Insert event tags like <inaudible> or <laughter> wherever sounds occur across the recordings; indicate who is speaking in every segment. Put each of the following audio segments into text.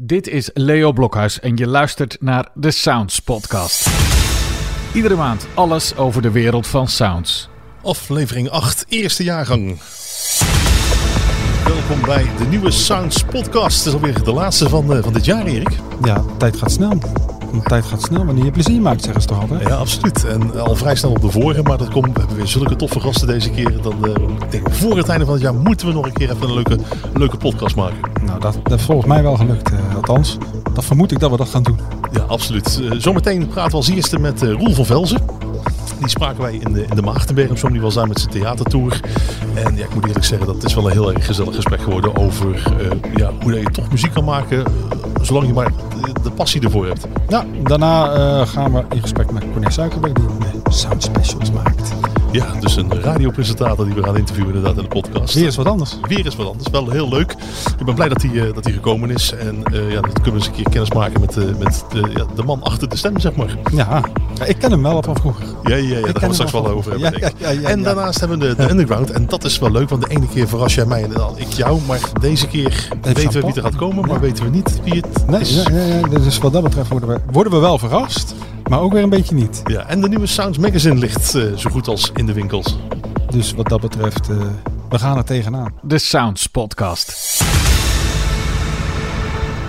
Speaker 1: Dit is Leo Blokhuis en je luistert naar de Sounds Podcast. Iedere maand alles over de wereld van sounds.
Speaker 2: Aflevering 8, eerste jaargang. Welkom bij de nieuwe Sounds Podcast. Het is alweer de laatste van, eh, van dit jaar, Erik.
Speaker 3: Ja, tijd gaat snel. De tijd gaat snel wanneer je plezier maakt, zeggen ze toch altijd.
Speaker 2: Ja, absoluut. En al vrij snel op de vorige, maar dat komt, we hebben weer zulke toffe gasten deze keer. Dan, eh, ik denk, voor het einde van het jaar moeten we nog een keer even een leuke, leuke podcast maken.
Speaker 3: Nou, dat, dat is volgens mij wel gelukt. eh, althans, dat vermoed ik dat we dat gaan doen.
Speaker 2: Ja, absoluut. Eh, zometeen praten we als eerste met eh, Roel van Velzen. Die spraken wij in de, in de zo'n die was daar met zijn theatertour. En ja, ik moet eerlijk zeggen, dat is wel een heel erg gezellig gesprek geworden over eh, ja, hoe je toch muziek kan maken. eh, zolang je maar de, passie ervoor hebt.
Speaker 3: Ja, daarna eh, gaan we in gesprek met Corné Suikerberg, die eh, sound specials maakt.
Speaker 2: Ja, dus een radiopresentator die we gaan interviewen inderdaad in de podcast.
Speaker 3: Weer eens wat anders.
Speaker 2: Weer eens wat anders. Wel heel leuk. Ik ben blij dat hij, dat hij gekomen is. En eh, ja, dan kunnen we eens een keer kennis maken met, eh, met de, ja, de man achter de stem, zeg maar.
Speaker 3: Ja, Ja, ik ken hem wel van vroeger.
Speaker 2: Ja, ja, ja daar gaan we straks
Speaker 3: wel
Speaker 2: over hebben. denk ik.
Speaker 3: Ja, ja, ja,
Speaker 2: en
Speaker 3: ja.
Speaker 2: daarnaast hebben we de, de underground. En dat is wel leuk, want de ene keer verras jij mij en dan ik jou. Maar deze keer weten we wie er gaat komen, maar
Speaker 3: Ja.
Speaker 2: weten we niet wie het
Speaker 3: Nee,
Speaker 2: is.
Speaker 3: nee, nee, nee, dus wat dat betreft worden we, worden we wel verrast, maar ook weer een beetje niet.
Speaker 2: Ja, en de nieuwe Sounds Magazine ligt eh, zo goed als in de winkels.
Speaker 3: Dus wat dat betreft, eh, we gaan er tegenaan.
Speaker 1: De Sounds Podcast.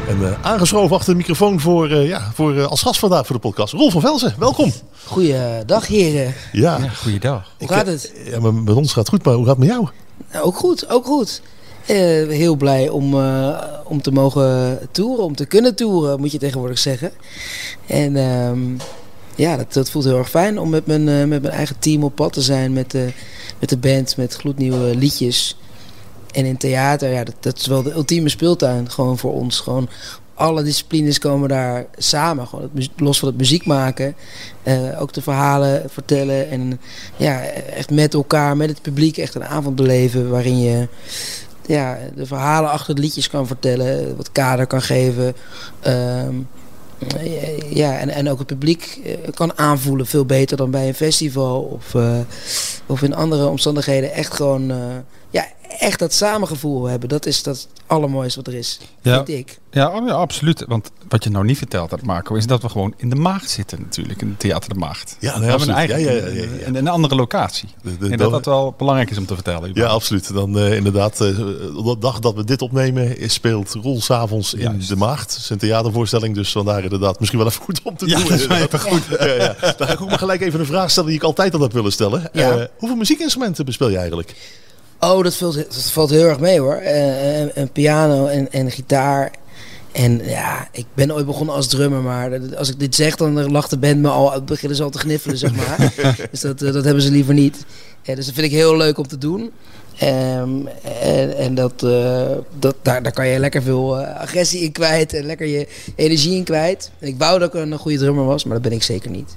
Speaker 2: En eh, aangeschoven achter de microfoon voor, eh, ja, voor, eh, als gast vandaag voor de podcast. Rolf van Velzen, welkom.
Speaker 4: Goeiedag heren.
Speaker 2: Ja,
Speaker 3: Ja, goeiedag.
Speaker 4: Hoe
Speaker 2: Ik,
Speaker 4: gaat het?
Speaker 2: ja maar met ons gaat het goed, maar hoe gaat het met jou?
Speaker 4: Nou, ook goed, ook goed. Eh, heel blij om, eh, om te mogen toeren, om te kunnen toeren, moet je tegenwoordig zeggen. En ehm, ja, dat, dat voelt heel erg fijn om met mijn, eh, met mijn eigen team op pad te zijn, met, de met de band, met gloednieuwe liedjes. En in theater, ja, dat, dat is wel de ultieme speeltuin gewoon voor ons. Gewoon alle disciplines komen daar samen. Gewoon het, los van het muziek maken, eh, ook de verhalen vertellen. En ja, echt met elkaar, met het publiek, echt een avond beleven waarin je ja, de verhalen achter de liedjes kan vertellen, wat kader kan geven. Ehm, ja, en, en ook het publiek eh, kan aanvoelen veel beter dan bij een festival of, eh, of in andere omstandigheden. Echt gewoon, ja, echt dat samengevoel hebben. Dat is dat allermooiste wat er is,
Speaker 3: Ja.
Speaker 4: vind ik.
Speaker 3: Ja, oh ja, absoluut. Want wat je nou niet verteld hebt, Marco, is dat we gewoon in de Maagd zitten natuurlijk. In het Theater de Maagd.
Speaker 2: Ja, nee,
Speaker 3: we hebben een eigen,
Speaker 2: Ja, ja, ja, ja.
Speaker 3: Een, een andere locatie.
Speaker 2: De- de-
Speaker 3: en dat dat wel belangrijk is om te vertellen.
Speaker 2: Ja, absoluut. Dan eh, inderdaad, eh, de dag dat we dit opnemen, is, speelt Roel s'avonds in
Speaker 3: Juist.
Speaker 2: De Maagd. Zijn theatervoorstelling, dus vandaar inderdaad misschien wel even goed om te
Speaker 3: Ja,
Speaker 2: doen.
Speaker 3: dat is even goed.
Speaker 2: Ja, ja. Dan ga ik ook maar gelijk even een vraag stellen die ik altijd al heb willen stellen.
Speaker 4: Ja.
Speaker 2: Eh, hoeveel muziekinstrumenten bespeel je eigenlijk?
Speaker 4: Oh, dat valt, dat valt heel erg mee hoor. Een piano en, en gitaar. En ja, ik ben ooit begonnen als drummer, maar als ik dit zeg, dan lacht de band me al, beginnen ze al te gniffelen, zeg maar. <laughs> dus dat, eh, dat hebben ze liever niet. Ja, dus dat vind ik heel leuk om te doen. Ehm, en en dat, dat, daar, daar kan je lekker veel agressie in kwijt en lekker je energie in kwijt. En ik wou dat ik een goede drummer was, maar dat ben ik zeker niet.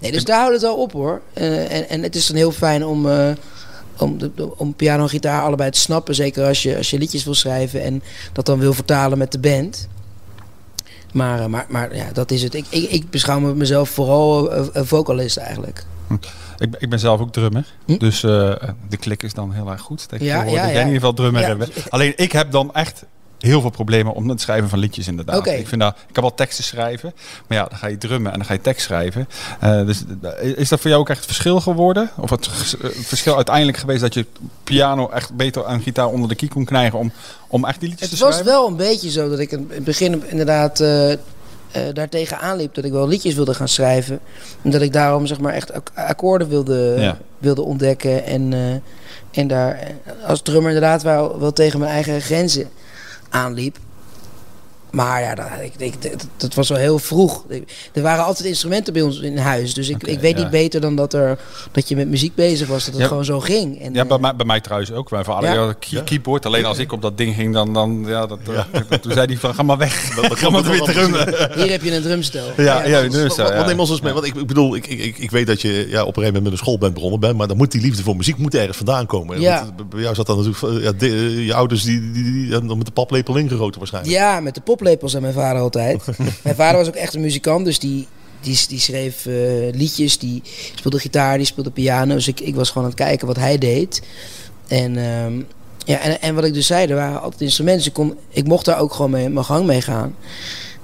Speaker 4: Nee, dus daar houdt het wel op hoor. En, en het is dan heel fijn om, om, om piano en gitaar allebei te snappen. Zeker als je, als je liedjes wil schrijven en dat dan wil vertalen met de band. Maar, eh, maar, maar ja, dat is het. Ik, ik, ik beschouw me- mezelf vooral eh, een vocalist eigenlijk.
Speaker 3: Ik, ben- ik ben zelf ook drummer.
Speaker 4: Hm?
Speaker 3: Dus eh, de klik is dan heel erg goed. tegenwoordig.
Speaker 4: ja,
Speaker 3: Ik ben
Speaker 4: ja.
Speaker 3: in ieder geval drummer.
Speaker 4: Ja.
Speaker 3: hebben. Alleen ik heb dan echt heel veel problemen om het schrijven van liedjes inderdaad. Ik, vind dat, ik kan wel teksten schrijven. Maar ja, dan ga je drummen en dan ga je tekst schrijven. Eh, dus eh, is dat voor jou ook echt het verschil geworden? Of het, eh, het verschil uiteindelijk geweest dat je piano echt beter aan gitaar onder de kie kon krijgen om, om echt die liedjes
Speaker 4: Het
Speaker 3: te
Speaker 4: was
Speaker 3: schrijven?
Speaker 4: wel een beetje zo dat ik in het begin inderdaad daartegen aanliep. Dat ik wel liedjes wilde gaan schrijven. En dat ik daarom zeg maar echt ak- akkoorden wilde,
Speaker 3: Ja.
Speaker 4: wilde ontdekken. En, en daar als drummer inderdaad wel, wel tegen mijn eigen grenzen aanliep. Maar ja, dat, ik, ik, dat, dat was wel heel vroeg. Er waren altijd instrumenten bij ons in huis. Dus ik, ik weet
Speaker 3: ja.
Speaker 4: niet beter dan dat, er, dat je met muziek bezig was. Dat het
Speaker 3: Ja.
Speaker 4: gewoon zo ging. En,
Speaker 3: Ja, bij
Speaker 4: eh,
Speaker 3: mij, bij mij trouwens ook. Mijn vader
Speaker 4: Ja.
Speaker 3: had een keyboard. Alleen als ik op dat ding ging, dan, dan ja, dat, eh, <laughs> toen zei hij van ga maar weg. <laughs> Ga maar weer drummen.
Speaker 4: Hier heb je een drumstel.
Speaker 3: Ja, ja,
Speaker 2: Wat- wat,
Speaker 3: ja.
Speaker 2: wat neem ons eens mee? Want ik, ik bedoel, ik, ik, ik weet dat je ja, op een gegeven moment met een schoolband begonnen bent, maar dan moet die liefde voor muziek moet ergens vandaan komen.
Speaker 4: Ja.
Speaker 2: Want, eh, bij jou zat dan natuurlijk eh, ja, de- je ouders die, die, die, die hebben dan met de paplepel ingegoten waarschijnlijk.
Speaker 4: Ja, met de poplepel zei mijn vader altijd. <laughs> mijn vader was ook echt een muzikant, dus die, die, die schreef eh, liedjes, die speelde gitaar, die speelde piano. Dus ik, ik was gewoon aan het kijken wat hij deed. En, ehm, Ja, en, en wat ik dus zei, er waren altijd instrumenten. Dus ik, kon, ik mocht daar ook gewoon mee, mijn gang mee gaan.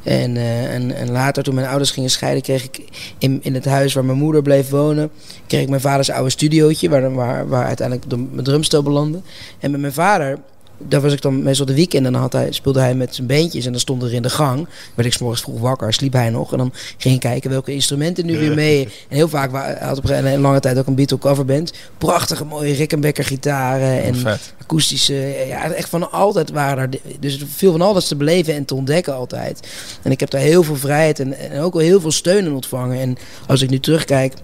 Speaker 4: En, uh, en, en, later, toen mijn ouders gingen scheiden, kreeg ik in, in het huis waar mijn moeder bleef wonen, kreeg ik mijn vaders oude studiootje, waar, waar, waar uiteindelijk de, mijn drumstel belandde. En met mijn vader daar was ik dan meestal de weekend en dan had hij, speelde hij met zijn beentjes en dan stond er in de gang. Werd ik s morgens vroeg wakker, sliep hij nog en dan ging ik kijken welke instrumenten nu weer mee. <laughs> En heel vaak had op een lange tijd ook een Beatle coverband. Prachtige mooie Rickenbacker gitaren en akoestische. Ja, echt van altijd waren er. Dus veel van alles te beleven en te ontdekken altijd. En ik heb daar heel veel vrijheid en, en ook wel heel veel steun in ontvangen. En als ik nu terugkijk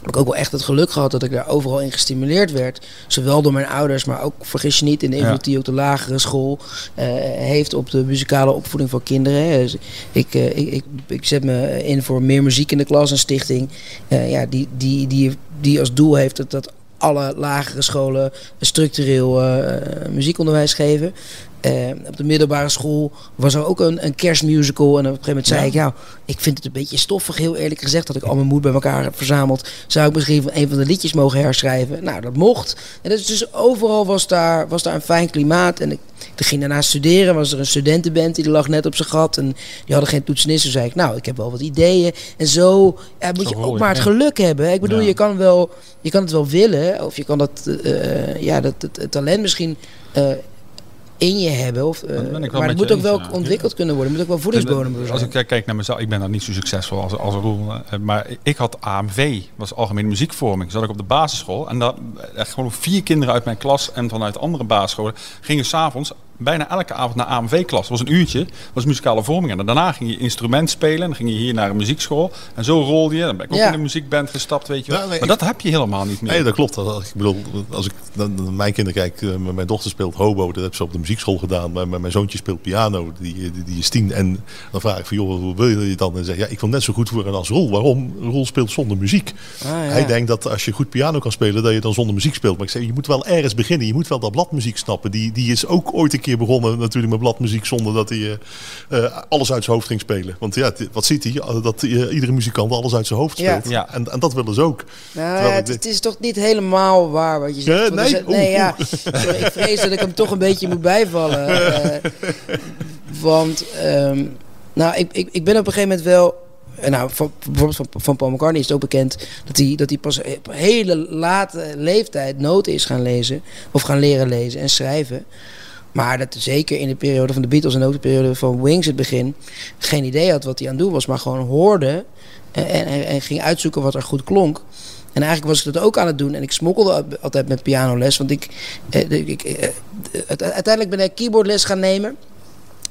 Speaker 4: heb ik ook wel echt het geluk gehad dat ik daar overal in gestimuleerd werd. Zowel door mijn ouders, maar ook, vergis je niet, in de invloed die ook de lagere school uh, heeft op de muzikale opvoeding van kinderen. Dus ik, uh, ik, ik, ik, zet me in voor meer muziek in de klas, een stichting uh, ja, die, die, die, die als doel heeft dat, dat alle lagere scholen structureel muziekonderwijs geven. Uh, op de middelbare school was er ook een, een kerstmusical. En op een gegeven moment zei ik, ja, ik vind het een beetje stoffig, heel eerlijk gezegd. Dat ik al mijn moed bij elkaar heb verzameld. Zou ik misschien een van de liedjes mogen herschrijven? Nou, dat mocht. En dus, dus overal was daar, was daar een fijn klimaat. En ik, ik ging daarna studeren. Was er een studentenband die lag net op zijn gat. En die hadden geen toetsenist. Toen zei ik, nou, ik heb wel wat ideeën. En zo ja, moet je ook maar het geluk hebben. Ik bedoel, je, kan wel, je kan het wel willen. Of je kan dat, uh, ja, dat, het, talent misschien... Uh, in je hebben. Of, uh, maar het moet ook wel ontwikkeld kunnen worden. Het moet ook wel voedingsbodem.
Speaker 3: Als ik kijk naar mezelf, ik ben dan niet zo succesvol als, als Roel. Uh, maar ik had AMV, was algemene muziekvorming. Zat ik op de basisschool. En dat, echt gewoon vier kinderen uit mijn klas en vanuit andere basisscholen gingen s'avonds bijna elke avond naar AMV-klas. Dat was een uurtje, dat was muzikale vorming. En daarna ging je instrument spelen. En dan ging je hier naar een muziekschool. En zo rolde je. Dan ben ik ook in een muziekband gestapt, weet je wel. maar dat heb je helemaal niet meer.
Speaker 2: Nee, dat klopt. Ik bedoel, als ik naar mijn kinderen kijk, eh, mijn dochter speelt hobo. Dat heb ze op de muziekschool gedaan. Maar mijn zoontje speelt piano. Die, die, die is tien. En dan vraag ik van, joh, hoe wil je dan? En zeg ja, ik wil net zo goed worden als Rol. Waarom? Rol speelt zonder muziek. Ah, ja. Hij denkt dat als je goed piano kan spelen, dat je dan zonder muziek speelt. Maar ik zeg, je moet wel ergens beginnen. Je moet wel dat bladmuziek snappen. Die, die is ook ooit een keer begonnen natuurlijk met bladmuziek zonder dat hij uh, alles uit zijn hoofd ging spelen. Want ja, wat ziet hij? Dat uh, iedere muzikant alles uit zijn hoofd speelt. Ja. En, en dat willen ze ook.
Speaker 4: Nou, het, het, is toch niet helemaal waar wat je zegt.
Speaker 2: nee,
Speaker 4: nee ja. ik vrees dat ik hem toch een beetje moet bijvallen. want, um, nou, ik, ik, ik ben op een gegeven moment wel nou, van, bijvoorbeeld van, van Paul McCartney is het ook bekend dat hij, dat hij pas op een hele late leeftijd noten is gaan lezen. Of gaan leren lezen en schrijven. Maar dat zeker in de periode van de Beatles en ook de periode van Wings, het begin, geen idee had wat hij aan het doen was, maar gewoon hoorde en, en, en ging uitzoeken wat er goed klonk. En eigenlijk was ik dat ook aan het doen. En ik smokkelde altijd met pianoles. Want ik, eh, ik eh, uiteindelijk ben ik keyboardles gaan nemen.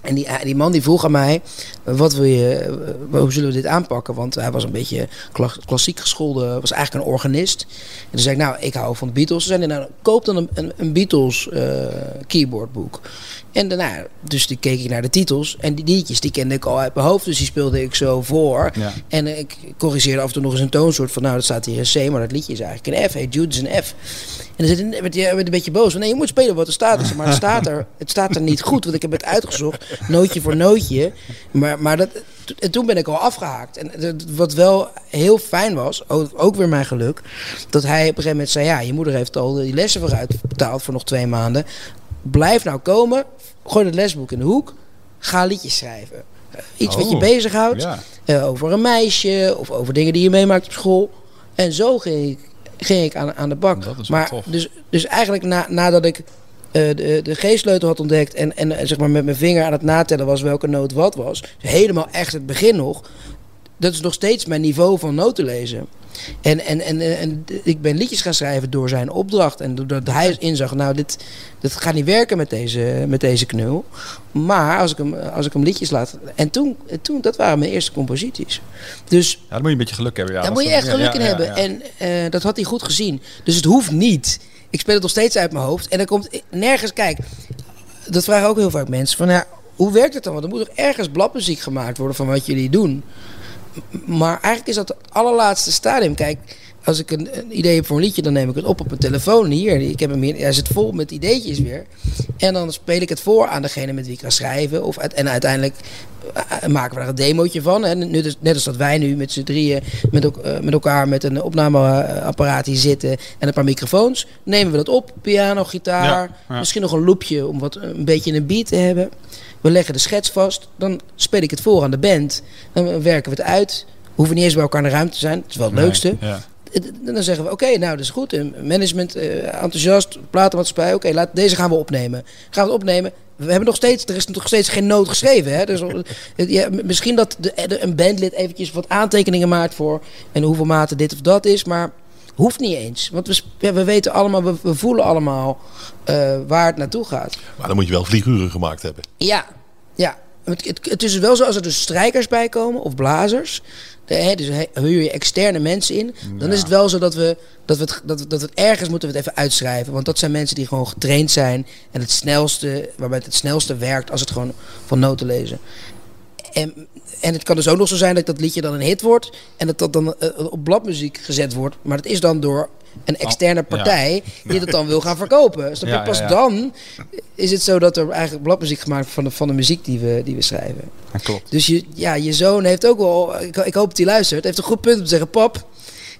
Speaker 4: En die, die man die vroeg aan mij, wat wil je, eh, hoe zullen we dit aanpakken? Want hij was een beetje klassiek geschoolde, was eigenlijk een organist. En toen zei ik, nou, ik hou van de Beatles. Ze zeiden, nou, koop dan een, een, een Beatles uh, keyboardboek. En daarna, dus die keek ik naar de titels. En die liedjes, die kende ik al uit mijn hoofd. Dus die speelde ik zo voor. En uh, ik corrigeerde af en toe nog eens een toonsoort van... nou, dat staat hier een C, maar dat liedje is eigenlijk een F. Hey, Jude is een F. En dan werd hij een beetje boos. Van, nee, je moet spelen wat er staat. Maar het staat er, het staat er niet goed. Want ik heb het uitgezocht, <laughs> nootje voor nootje. Maar, maar dat, en toen ben ik al afgehaakt. En wat wel heel fijn was, ook weer mijn geluk... dat hij op een gegeven moment zei... ja, je moeder heeft al die lessen vooruit betaald voor nog twee maanden. Blijf nou komen, gooi het lesboek in de hoek, ga liedjes schrijven. Uh, iets wat je oh, bezighoudt. Ja. Uh, over een meisje of over dingen die je meemaakt op school. En zo ging ik, ging ik aan, aan de bak. Maar
Speaker 3: tof.
Speaker 4: Dus, dus eigenlijk na, nadat ik de, de G-sleutel had ontdekt en, en zeg maar met mijn vinger aan het natellen was welke noot wat was. helemaal echt het begin nog. Dat is nog steeds mijn niveau van noten lezen. En, en, en, en ik ben liedjes gaan schrijven door zijn opdracht. En doordat hij inzag, nou, dit, dit gaat niet werken met deze, met deze knul. Maar als ik hem, als ik hem liedjes laat... En toen, toen, dat waren mijn eerste composities. Dus...
Speaker 3: Ja, dan moet je een beetje geluk hebben. Ja,
Speaker 4: daar moet je echt geluk in hebben. En uh, dat had hij goed gezien. Dus het hoeft niet. Ik speel het nog steeds uit mijn hoofd. En dan komt nergens... Kijk, dat vragen ook heel vaak mensen. Van, ja, hoe werkt het dan? Want er moet toch ergens bladmuziek gemaakt worden van wat jullie doen. Maar eigenlijk is dat het allerlaatste stadium. Kijk, als ik een, een idee heb voor een liedje, dan neem ik het op op mijn telefoon. Hier, ik heb hem hier, hij zit vol met ideetjes weer. En dan speel ik het voor aan degene met wie ik ga schrijven. Of, en uiteindelijk eh, maken we daar een demootje van. Hè. Net, als- net als dat wij nu met z'n drieën met, eh, met elkaar met een opnameapparaat hier zitten en een paar microfoons. Nemen we dat op, piano, gitaar,
Speaker 3: Ja, ja.
Speaker 4: misschien nog een loopje om wat een beetje een beat te hebben. We leggen de schets vast, dan speel ik het voor aan de band. Dan werken we het uit. We hoeven niet eens bij elkaar in de ruimte te zijn. Dat is wel het leukste.
Speaker 3: Ja.
Speaker 4: Dan zeggen we, oké, nou, dat is goed. Management, eh, enthousiast, platenmaatschappij. Oké, laat deze gaan we opnemen. Gaan we het opnemen. We hebben nog steeds, er is nog steeds geen noot geschreven. Hè? Dus, <laughs> ja, misschien dat de, de- een bandlid eventjes wat aantekeningen maakt voor... en hoeveel maten dit of dat is, maar hoeft niet eens. Want we, ja, we weten allemaal, we, we voelen allemaal eh, waar het naartoe gaat.
Speaker 2: Maar dan moet je wel vlieguren gemaakt hebben.
Speaker 4: Ja, ja. Het, het, het is wel zo als er dus strijkers bij komen of blazers. Dus huur je externe mensen in. Dan is het wel zo dat we, dat, we het, dat, we, dat we ergens moeten we het even uitschrijven. Want dat zijn mensen die gewoon getraind zijn. En het snelste, waarbij het het snelste werkt als het gewoon van noten lezen. En, en het kan dus ook nog zo zijn dat dat liedje dan een hit wordt. En dat dat dan eh, op bladmuziek gezet wordt. Maar dat is dan door een externe
Speaker 3: Oh, ja.
Speaker 4: partij <laughs> die dat dan wil gaan verkopen. Snap je?
Speaker 3: Ja, ja,
Speaker 4: Pas
Speaker 3: ja.
Speaker 4: dan is het zo dat er eigenlijk bladmuziek gemaakt wordt van de, van de muziek die we, die we schrijven.
Speaker 3: Dat klopt.
Speaker 4: Dus je, ja, je zoon heeft ook wel, ik, ik hoop dat hij luistert, heeft een goed punt om te zeggen: Pap,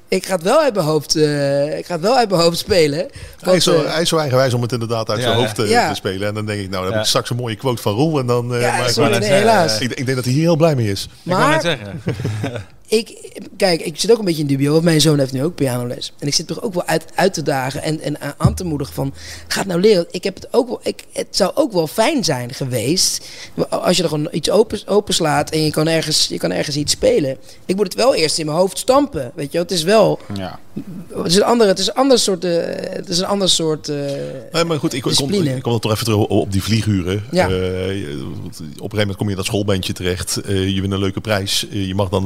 Speaker 4: ik ga het wel uit mijn hoofd, eh, ik ga het wel uit mijn hoofd spelen.
Speaker 2: Hij is, zo,
Speaker 4: eh,
Speaker 2: hij is zo eigenwijs om het inderdaad uit
Speaker 3: Ja,
Speaker 2: zijn
Speaker 3: ja.
Speaker 2: hoofd eh,
Speaker 4: Ja.
Speaker 2: te spelen. En dan denk ik, nou, dan heb
Speaker 3: Ja.
Speaker 2: ik straks een mooie quote van Roel. En dan, eh,
Speaker 4: ja,
Speaker 2: maar-
Speaker 4: sorry,
Speaker 3: net
Speaker 4: nee,
Speaker 3: zeggen,
Speaker 4: helaas.
Speaker 2: ik, ik denk dat hij hier heel blij mee is.
Speaker 3: Ik wou net
Speaker 4: Maar
Speaker 3: zeggen. <laughs>
Speaker 4: ik, kijk, ik zit ook een beetje in dubio, want mijn zoon heeft nu ook pianoles. En ik zit toch ook wel uit, uit te dagen en, en aan- te moedigen van, ga het nou leren. Ik heb het ook wel, ik, het zou ook wel fijn zijn geweest, als je er gewoon iets open, openslaat en je kan, ergens, je kan ergens iets spelen. Ik moet het wel eerst in mijn hoofd stampen, weet je. Het is wel,
Speaker 3: Ja.
Speaker 4: het is een andere, het is een ander soort, eh, het is een ander soort... eh,
Speaker 2: Nee, maar goed, ik, ik, kom, ik kom toch even terug op die vlieguren.
Speaker 4: Ja.
Speaker 2: Eh, op een gegeven moment kom je in dat schoolbandje terecht. Je wint een leuke prijs. Je mag dan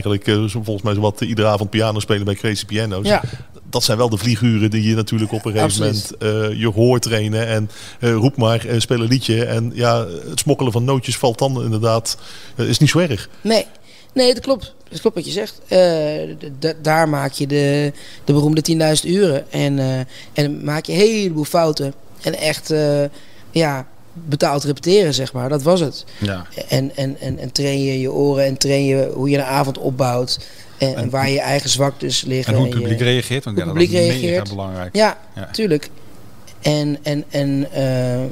Speaker 2: eigenlijk eh, zo- volgens mij wat iedere avond piano spelen bij Crazy Piano's.
Speaker 4: ja.
Speaker 2: Dat zijn wel de vlieguren die je natuurlijk op een gegeven moment eh, je hoort trainen. En eh, roep maar, eh, speel een liedje. En ja, het smokkelen van nootjes valt dan inderdaad, eh, is niet zo erg.
Speaker 4: Nee, nee, dat klopt. Dat klopt wat je zegt. Eh, daar maak je de, de beroemde 10.000 uren. En, eh, en maak je een heleboel fouten. En echt, eh, ja, betaald repeteren, zeg maar. Dat was het.
Speaker 3: Ja.
Speaker 4: En, en, en, en train je je oren en train je hoe je een avond opbouwt. En, en
Speaker 3: En-
Speaker 4: waar je eigen zwaktes liggen.
Speaker 3: En hoe het
Speaker 4: je-
Speaker 3: publiek reageert. Want ja, dat is
Speaker 4: reageert.
Speaker 3: belangrijk.
Speaker 4: Ja,
Speaker 3: Ja.
Speaker 4: tuurlijk. En, en, en, eh,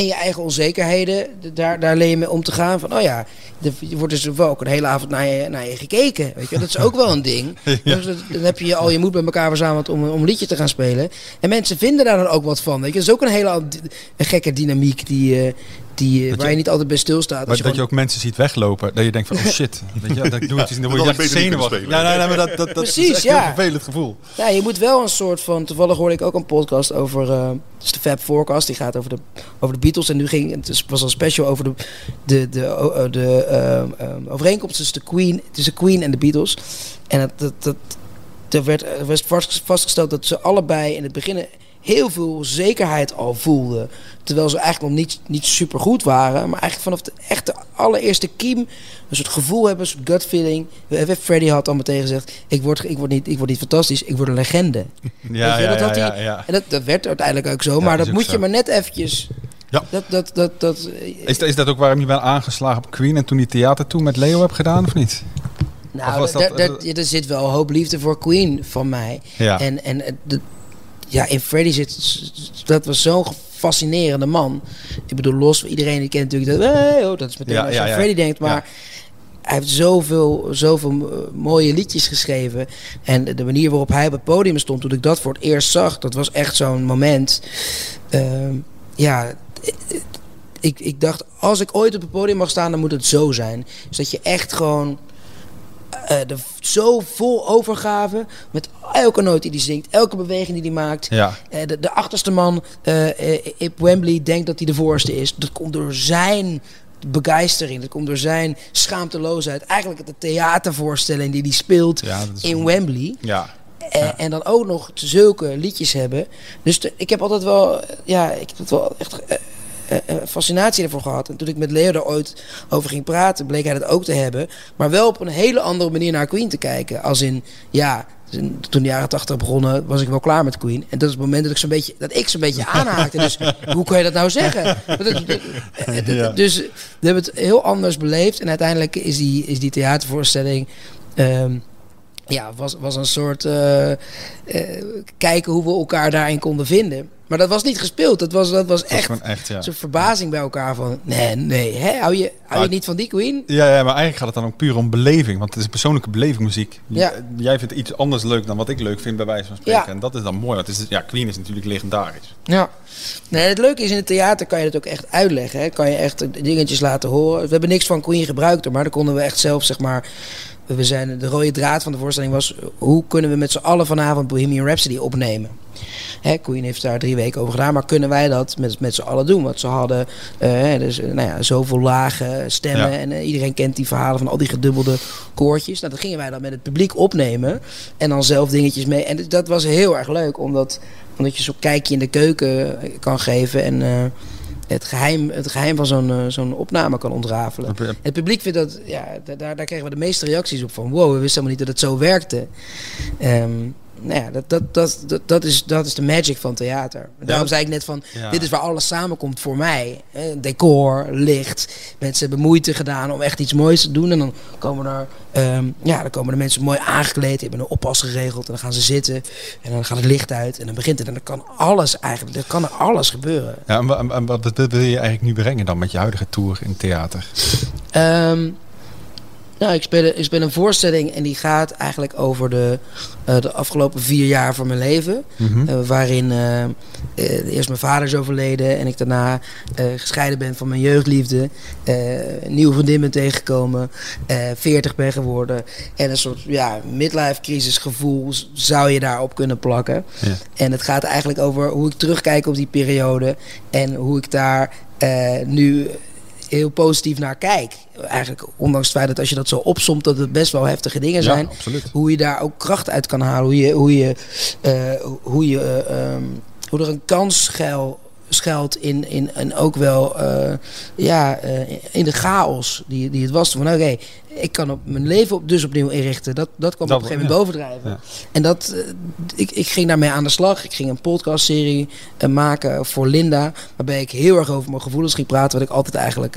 Speaker 4: en je eigen onzekerheden, daar, daar leer je mee om te gaan. Van, oh ja, er je wordt dus wel ook een hele avond naar je, naar je gekeken. Weet je? Dat is ook wel een ding. <laughs> Dus dat- dan heb je al je moed bij elkaar verzameld om, om een liedje te gaan spelen. En mensen vinden daar dan ook wat van. Weet je? Dat is ook een hele een gekke dynamiek die, eh, die, eh,
Speaker 3: Dat
Speaker 4: waar
Speaker 3: je-
Speaker 4: je niet altijd bij stilstaat. Als
Speaker 3: Maar
Speaker 4: je
Speaker 3: dat je ook mensen ziet weglopen, dat je denkt van, oh <laughs> shit, weet je, dat ik doe het, dan word je echt zenuwachtig. Ja,
Speaker 2: spelen.
Speaker 3: nee, nee, maar dat, dat, dat
Speaker 4: Precies,
Speaker 3: is echt
Speaker 4: ja.
Speaker 3: een vervelend gevoel.
Speaker 4: Ja, je moet wel een soort van. Toevallig hoorde ik ook een podcast over. eh het is de Fab Forecast. Die gaat over de, over de Beatles. En nu ging. Het was een special over de. De, de, o- de ehm, ehm, overeenkomst tussen de Queen, tussen Queen en de Beatles. En dat. dat, dat er werd, er werd vast- vastgesteld dat ze allebei in het begin heel veel zekerheid al voelden. Terwijl ze eigenlijk nog niet, niet super goed waren. Maar eigenlijk vanaf de echte allereerste kiem een soort gevoel hebben, een soort gut feeling. Freddy had al meteen gezegd, ik word, ik, word niet, ik word niet fantastisch, ik word een legende. <laughs>
Speaker 3: Ja,
Speaker 4: je,
Speaker 3: ja,
Speaker 4: dat
Speaker 3: ja,
Speaker 4: had
Speaker 3: ja,
Speaker 4: hij-
Speaker 3: ja.
Speaker 4: En dat, dat werd uiteindelijk ook zo.
Speaker 3: Ja,
Speaker 4: maar dat moet
Speaker 3: zo.
Speaker 4: je maar net eventjes...
Speaker 2: Ja.
Speaker 4: Dat, dat, dat, dat,
Speaker 3: Is, dat- is dat ook waarom je bent aangeslagen op Queen en toen die theater toen met Leo hebt gedaan, of niet?
Speaker 4: Nou,
Speaker 3: dat-
Speaker 4: er zit wel een hoop liefde voor Queen van mij.
Speaker 3: Ja.
Speaker 4: En, en de, ja, in Freddy zit... Dat was zo'n fascinerende man. Ik bedoel, los... Iedereen die kent natuurlijk dat... Hey, oh, dat is meteen
Speaker 3: Ja,
Speaker 4: als je
Speaker 3: ja,
Speaker 4: aan
Speaker 3: ja.
Speaker 4: Freddy denkt. Maar hij heeft zoveel, zoveel eh, mooie liedjes geschreven. En de manier waarop hij op het podium stond... Toen ik dat voor het eerst zag... Dat was echt zo'n moment... Ehm, ja... Ik, ik dacht, als ik ooit op het podium mag staan, dan moet het zo zijn. Dus dat je echt gewoon eh er zo vol overgave met elke noot die hij zingt, elke beweging die hij maakt.
Speaker 3: Ja.
Speaker 4: Eh, de, de achterste man eh, op Wembley denkt dat hij de voorste is. Dat komt door zijn begeistering, dat komt door zijn schaamteloosheid. Eigenlijk de theatervoorstelling die hij speelt
Speaker 3: Ja,
Speaker 4: in Wembley.
Speaker 3: Ja.
Speaker 4: En, en dan ook nog zulke liedjes hebben. Dus de- ik heb altijd wel, ja, ik heb het wel echt fascinatie ervoor gehad. En toen ik met Leo er ooit over ging praten, bleek hij dat ook te hebben. Maar wel op een hele andere manier naar Queen te kijken. Als in, ja, Dus toen de jaren 80 begonnen, was ik wel klaar met Queen. En dat is het moment dat ik zo'n beetje, dat ik zo'n beetje <laughs> aanhaakte. Dus hoe kan je dat nou zeggen? Dus we hebben het heel anders beleefd. En uiteindelijk is die, is die theatervoorstelling. Ehm, ja, was, was een soort uh, uh, kijken hoe we elkaar daarin konden vinden. Maar dat was niet gespeeld. Dat was, dat was echt, echt ja. zo'n verbazing bij elkaar van... Nee, nee, hè? Hou, je, hou je niet van die Queen?
Speaker 3: Ja, ja, maar eigenlijk gaat het dan ook puur om beleving. Want het is persoonlijke beleving muziek. Ja. Jij vindt iets anders leuk dan wat ik leuk vind bij wijze van spreken. Ja. En dat is dan mooi. Want het is, ja, Queen is natuurlijk legendarisch.
Speaker 4: Ja. Nee, het leuke is in het theater kan je dat ook echt uitleggen. Hè? Kan je echt dingetjes laten horen. We hebben niks van Queen gebruikt. Maar dan konden we echt zelf, zeg maar we zijn, de rode draad van de voorstelling was... hoe kunnen we met z'n allen vanavond Bohemian Rhapsody opnemen? Hè, Queen heeft daar drie weken over gedaan, maar kunnen wij dat met, met z'n allen doen? Want ze hadden uh, dus, nou ja, zoveel lage stemmen en uh, iedereen kent die verhalen van al die gedubbelde koortjes. Nou, dat gingen wij dan met het publiek opnemen en dan zelf dingetjes mee. En dat was heel erg leuk, omdat, omdat je zo'n kijkje in de keuken kan geven en... Uh, het geheim, het geheim van zo'n uh, zo'n opname kan ontrafelen. Het publiek vindt dat, ja, daar, daar kregen we de meeste reacties op van wow, we wisten helemaal niet dat het zo werkte. Um, nou ja, dat, dat, dat, dat, dat, is, dat is de magic van theater. Daarom zei ik net van, dit is waar alles samenkomt voor mij. Decor, licht, mensen hebben moeite gedaan om echt iets moois te doen. En dan komen er, um, ja, dan komen de mensen mooi aangekleed, die hebben een oppas geregeld. En dan gaan ze zitten en dan gaat het licht uit en dan begint het. En dan kan alles eigenlijk, er kan er alles gebeuren.
Speaker 3: Ja, en, wat wil je eigenlijk nu brengen dan met je huidige tour in theater?
Speaker 4: Um, nou, ik speel, ik speel een voorstelling en die gaat eigenlijk over de, uh, de afgelopen vier jaar van mijn leven. Mm -hmm. uh, waarin uh, eerst mijn vader is overleden en ik daarna gescheiden ben van mijn jeugdliefde. een nieuwe vriendin ben tegengekomen, 40 ben geworden. En een soort ja, midlife crisis gevoel zou je daarop kunnen plakken. Ja. En het gaat eigenlijk over hoe ik terugkijk op die periode en hoe ik daar nu heel positief naar kijk. Eigenlijk, ondanks het feit dat als je dat zo opsomt, dat het best wel heftige dingen zijn. hoe je daar ook kracht uit kan halen. Hoe je, hoe je, uh, hoe je, uh, um, hoe er een kans schuil schuilt in, in en ook wel uh, ja, uh, in de chaos die, die het was. Van oké, ik kan op mijn leven op, dus opnieuw inrichten. Dat, dat kwam dat, op een gegeven moment ja. bovendrijven. Ja. En dat, uh, ik, ik ging daarmee aan de slag. Ik ging een podcastserie maken voor Linda. Waarbij ik heel erg over mijn gevoelens ging praten. Wat ik altijd eigenlijk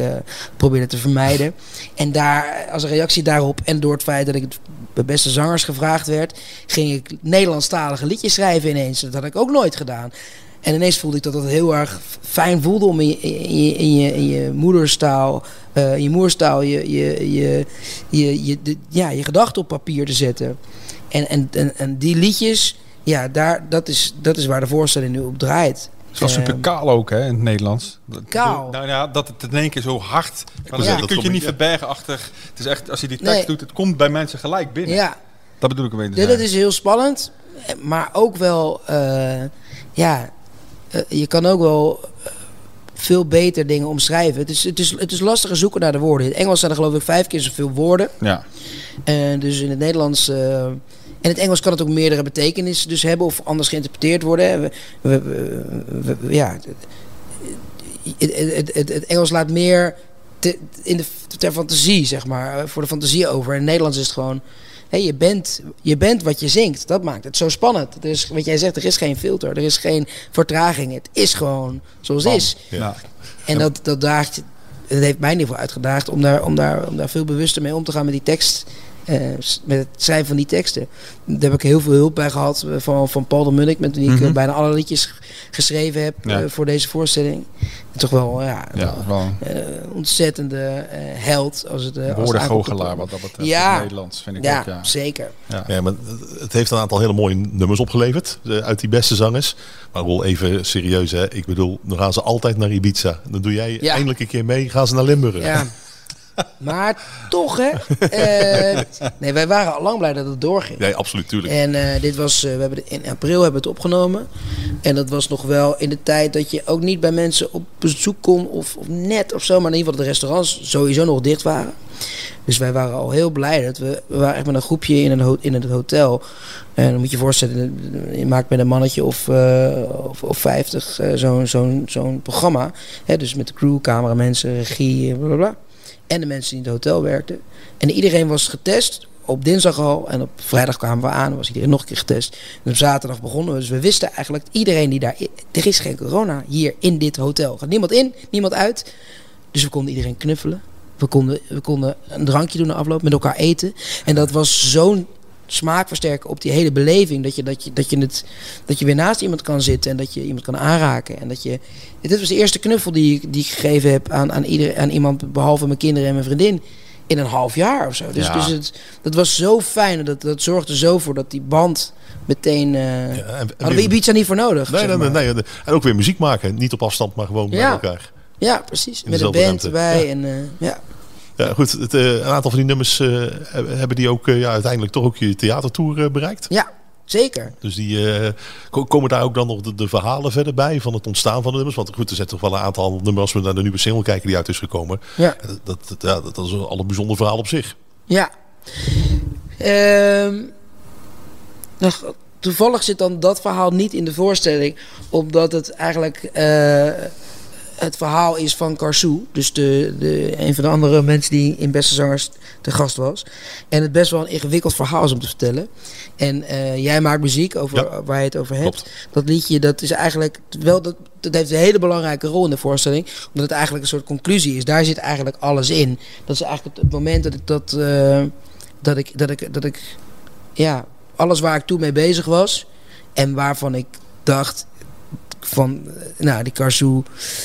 Speaker 4: probeerde te vermijden. En daar, als een reactie daarop en door het feit dat ik het bij beste zangers gevraagd werd, ging ik Nederlandstalige liedjes schrijven ineens. Dat had ik ook nooit gedaan. En ineens voelde ik dat dat heel erg fijn voelde om in je, in je, in je, in je moederstaal, uh, in je moerstaal, je, je, je, je, je, de, ja, je gedachten op papier te zetten. En, en, en, en die liedjes, ja, daar, dat, is, dat is waar de voorstelling nu op draait.
Speaker 3: Het was super kaal ook hè, in het Nederlands.
Speaker 4: Kaal?
Speaker 3: Nou ja, dat het in één keer zo hard... Ja. Je kunt je niet verbergen achter... Het is echt, als je die tekst nee. doet, het komt bij mensen gelijk binnen.
Speaker 4: Ja.
Speaker 3: Dat bedoel ik een beetje.
Speaker 4: Ja, dat is heel spannend. Maar ook wel... Uh, ja, je kan ook wel uh, veel beter dingen omschrijven. Het is, het, is, het is lastiger zoeken naar de woorden. In het Engels zijn er geloof ik vijf keer zoveel woorden.
Speaker 3: Ja.
Speaker 4: En dus in het Nederlands... Uh, in het Engels kan het ook meerdere betekenissen dus hebben of anders geïnterpreteerd worden. We, we, we, ja, het, het, het, het, Engels laat meer te, in de, ter fantasie, zeg maar, voor de fantasie over. In het Nederlands is het gewoon hey, je, bent, je bent wat je zingt. Dat maakt het zo spannend. Er is, wat jij zegt, er is geen filter, er is geen vertraging. Het is gewoon zoals het is. Ja. En dat, dat daagt, het heeft mij in ieder geval uitgedaagd om daar, om, daar, om daar veel bewuster mee om te gaan met die tekst. Uh, met het schrijven van die teksten. Daar heb ik heel veel hulp bij gehad eh, van, van Paul de Munnik, met wie ik mm -hmm. bijna alle liedjes geschreven heb ja. uh, voor deze voorstelling. En toch wel, ja,
Speaker 3: ja wel.
Speaker 4: ontzettende held. Als het, uh,
Speaker 3: Woordengoochelaar wat dat betreft ja. Nederlands, vind ik
Speaker 4: ja,
Speaker 3: ook. Ja,
Speaker 4: zeker.
Speaker 2: Ja. ja, maar het heeft een aantal hele mooie nummers opgeleverd uit die beste zangers. Maar wel even serieus, hè. Ik bedoel, dan gaan ze altijd naar Ibiza. Dan doe jij eindelijk een keer mee, gaan ze naar Limburg.
Speaker 4: Ja. <laughs> Maar toch, hè? Uh, nee, wij waren al lang blij dat het doorging.
Speaker 2: Nee, absoluut, tuurlijk.
Speaker 4: En uh, dit was, uh, we hebben in april hebben we het opgenomen. En dat was nog wel in de tijd dat je ook niet bij mensen op bezoek kon, of, of net of zo. Maar in ieder geval de restaurants sowieso nog dicht waren. Dus wij waren al heel blij dat we, we waren echt met een groepje in, een in het hotel. En dan moet je je voorstellen, je maakt met een mannetje of, uh, of, of 50 uh, zo'n zo'n zo'n programma. Hè, dus met de crew, cameramensen, regie, bla bla bla en de mensen die in het hotel werkten. En iedereen was getest op dinsdag al. En op vrijdag kwamen we aan. was iedereen nog een keer getest. En op zaterdag begonnen we. Dus we wisten eigenlijk, iedereen die daar... Er is geen corona hier in dit hotel. Gaat niemand in, niemand uit. Dus we konden iedereen knuffelen. We konden, we konden een drankje doen na afloop, met elkaar eten. En dat was zo'n smaakversterker op die hele beleving. Dat je, dat, je, dat, je het, dat je weer naast iemand kan zitten en dat je iemand kan aanraken. En dat je. Dit was de eerste knuffel die, ik- die ik gegeven heb aan, aan, ieder, aan iemand, behalve mijn kinderen en mijn vriendin. In een half jaar of zo. Dus,
Speaker 2: Ja.
Speaker 4: dus het, dat was zo fijn. Dat, dat zorgde zo voor dat die band meteen. eh
Speaker 2: Ja, en- en weer-
Speaker 4: niet voor nodig.
Speaker 2: Nee, nee, nee. En ook weer muziek maken. Niet op afstand, maar gewoon
Speaker 4: Ja.
Speaker 2: bij elkaar.
Speaker 4: Ja, precies.
Speaker 2: In
Speaker 4: Met een band erbij. En, eh, ja.
Speaker 2: Ja, goed. Het, eh, een aantal van die nummers eh, hebben die ook eh, ja, uiteindelijk toch ook je theatertour bereikt.
Speaker 4: ja, zeker.
Speaker 2: Dus die ko- komen daar ook dan nog de, de verhalen verder bij van het ontstaan van de nummers. Want goed, er zijn toch wel een aantal nummers als we naar de nieuwe single kijken die uit is gekomen.
Speaker 4: Ja.
Speaker 2: Dat, dat, ja, dat is al een bijzonder verhaal op zich.
Speaker 4: Ja. Ehm, nog, toevallig zit dan dat verhaal niet in de voorstelling, omdat het eigenlijk het verhaal is van Karsou. Dus de, de, een van de andere mensen die in Beste Zangers te gast was. En het best wel een ingewikkeld verhaal is om te vertellen. En eh, jij maakt muziek over
Speaker 2: Ja.
Speaker 4: waar je het over hebt.
Speaker 2: Klopt.
Speaker 4: Dat liedje, dat is eigenlijk wel dat, dat heeft een hele belangrijke rol in de voorstelling, omdat het eigenlijk een soort conclusie is. Daar zit eigenlijk alles in. Dat is eigenlijk het, het moment dat ik dat, eh, dat ik, dat ik, dat ik, ja, alles waar ik toen mee bezig was en waarvan ik dacht van, eh, nou, die Karsou,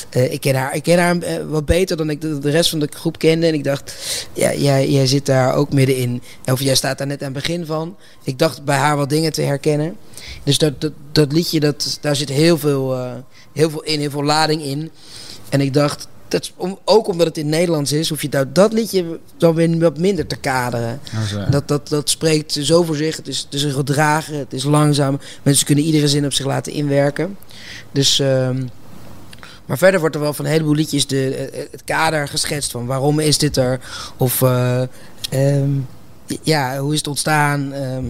Speaker 4: eh, ik ken haar, ik ken haar eh, wat beter dan ik de, rest van de groep kende. En ik dacht, ja, jij, jij zit daar ook middenin. Of jij staat daar net aan het begin van. Ik dacht bij haar wat dingen te herkennen. Dus dat, dat, liedje, dat, daar zit heel veel, heel veel in, heel veel lading in. En ik dacht, dat, om, ook omdat het in Nederlands is, hoef je dat, dat liedje dan weer wat minder te kaderen. Dat, dat, dat spreekt zo voor zich. Het is, het is een gedragen, het is langzaam. Mensen kunnen iedere zin op zich laten inwerken. Dus, ehm, maar verder wordt er wel van een heleboel liedjes de, eh, het kader geschetst van waarom is dit er? Of eh, ehm, ja, hoe is het ontstaan? Ehm,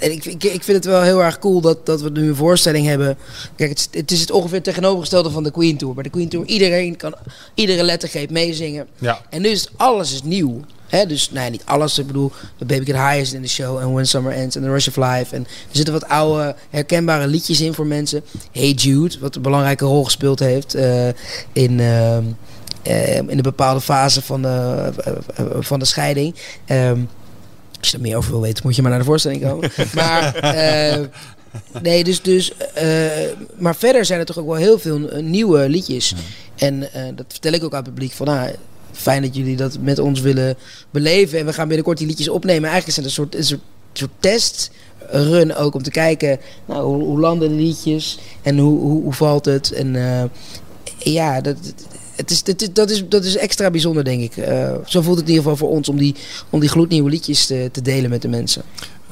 Speaker 4: en ik, ik, ik vind het wel heel erg cool dat, dat we nu een voorstelling hebben. Kijk, het, is- het is het ongeveer tegenovergestelde van de Queen Tour. Bij de Queen Tour iedereen kan iedere lettergreep meezingen.
Speaker 3: Ja.
Speaker 4: En nu is het, alles is nieuw. Hè? Dus nee, niet alles. Ik bedoel, The Baby Get High is in de show. En When Summer Ends en The Rush of Life. En er zitten wat oude, herkenbare liedjes in voor mensen. Hey Jude, wat een belangrijke rol gespeeld heeft eh, in, eh, in een bepaalde fase van de, eh, van de scheiding. Ehm, als je er meer over wil weten, moet je maar naar de voorstelling komen. <laughs> maar eh, nee, dus, dus eh, maar verder zijn er toch ook wel heel veel eh, nieuwe liedjes. En dat vertel ik ook aan het publiek van, nou, fijn dat jullie dat met ons willen beleven. En we gaan binnenkort die liedjes opnemen. Eigenlijk is het een soort, een soort testrun ook om te kijken, nou, hoe, hoe landen de liedjes en hoe, hoe, hoe valt het. En ja, dat, het is, dat, is, dat, is, dat is extra bijzonder, denk ik. Eh, zo voelt het in ieder geval voor ons om die, om die gloednieuwe liedjes te, te delen met de mensen.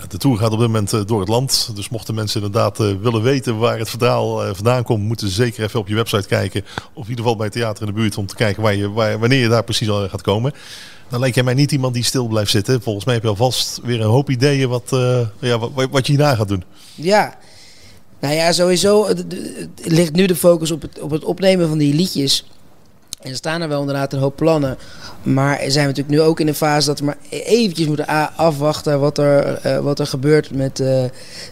Speaker 2: De tour gaat op dit moment eh, door het land. Dus mochten mensen inderdaad eh, willen weten waar het verhaal vandaan komt, moeten ze zeker even op je website kijken. Of in ieder geval bij theater in de buurt om te kijken waar je, waar, wanneer je daar precies al gaat komen. Dan lijkt jij mij niet iemand die stil blijft zitten. Volgens mij heb je alvast weer een hoop ideeën wat, ja, wat, wat je hierna gaat doen.
Speaker 4: Ja, nou ja, sowieso het, het ligt nu de focus op het, op het opnemen van die liedjes. En er staan er wel inderdaad een hoop plannen. Maar zijn we natuurlijk nu ook in een fase dat we maar eventjes moeten afwachten wat er, eh, wat er gebeurt met, eh,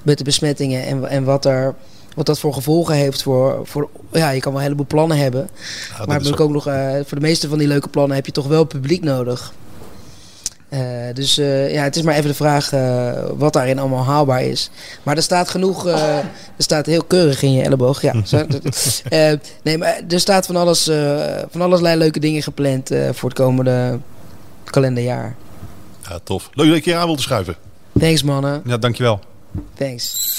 Speaker 4: met de besmettingen. En, en wat, er, wat dat voor gevolgen heeft voor, voor... Ja, je kan wel een heleboel plannen hebben.
Speaker 2: Ja,
Speaker 4: maar ik ook nog, eh, voor de meeste van die leuke plannen heb je toch wel publiek nodig. Eh, dus eh, ja, het is maar even de vraag eh, wat daarin allemaal haalbaar is. Maar er staat genoeg, eh, <laughs> er staat heel keurig in je elleboog. Ja, <laughs> Eh, nee, maar er staat van alles, eh, van allerlei leuke dingen gepland eh, voor het komende kalenderjaar.
Speaker 2: Ja, tof. Leuk dat je hier aan wilde schuiven.
Speaker 4: Thanks mannen,
Speaker 3: Ja, dankjewel.
Speaker 4: thanks.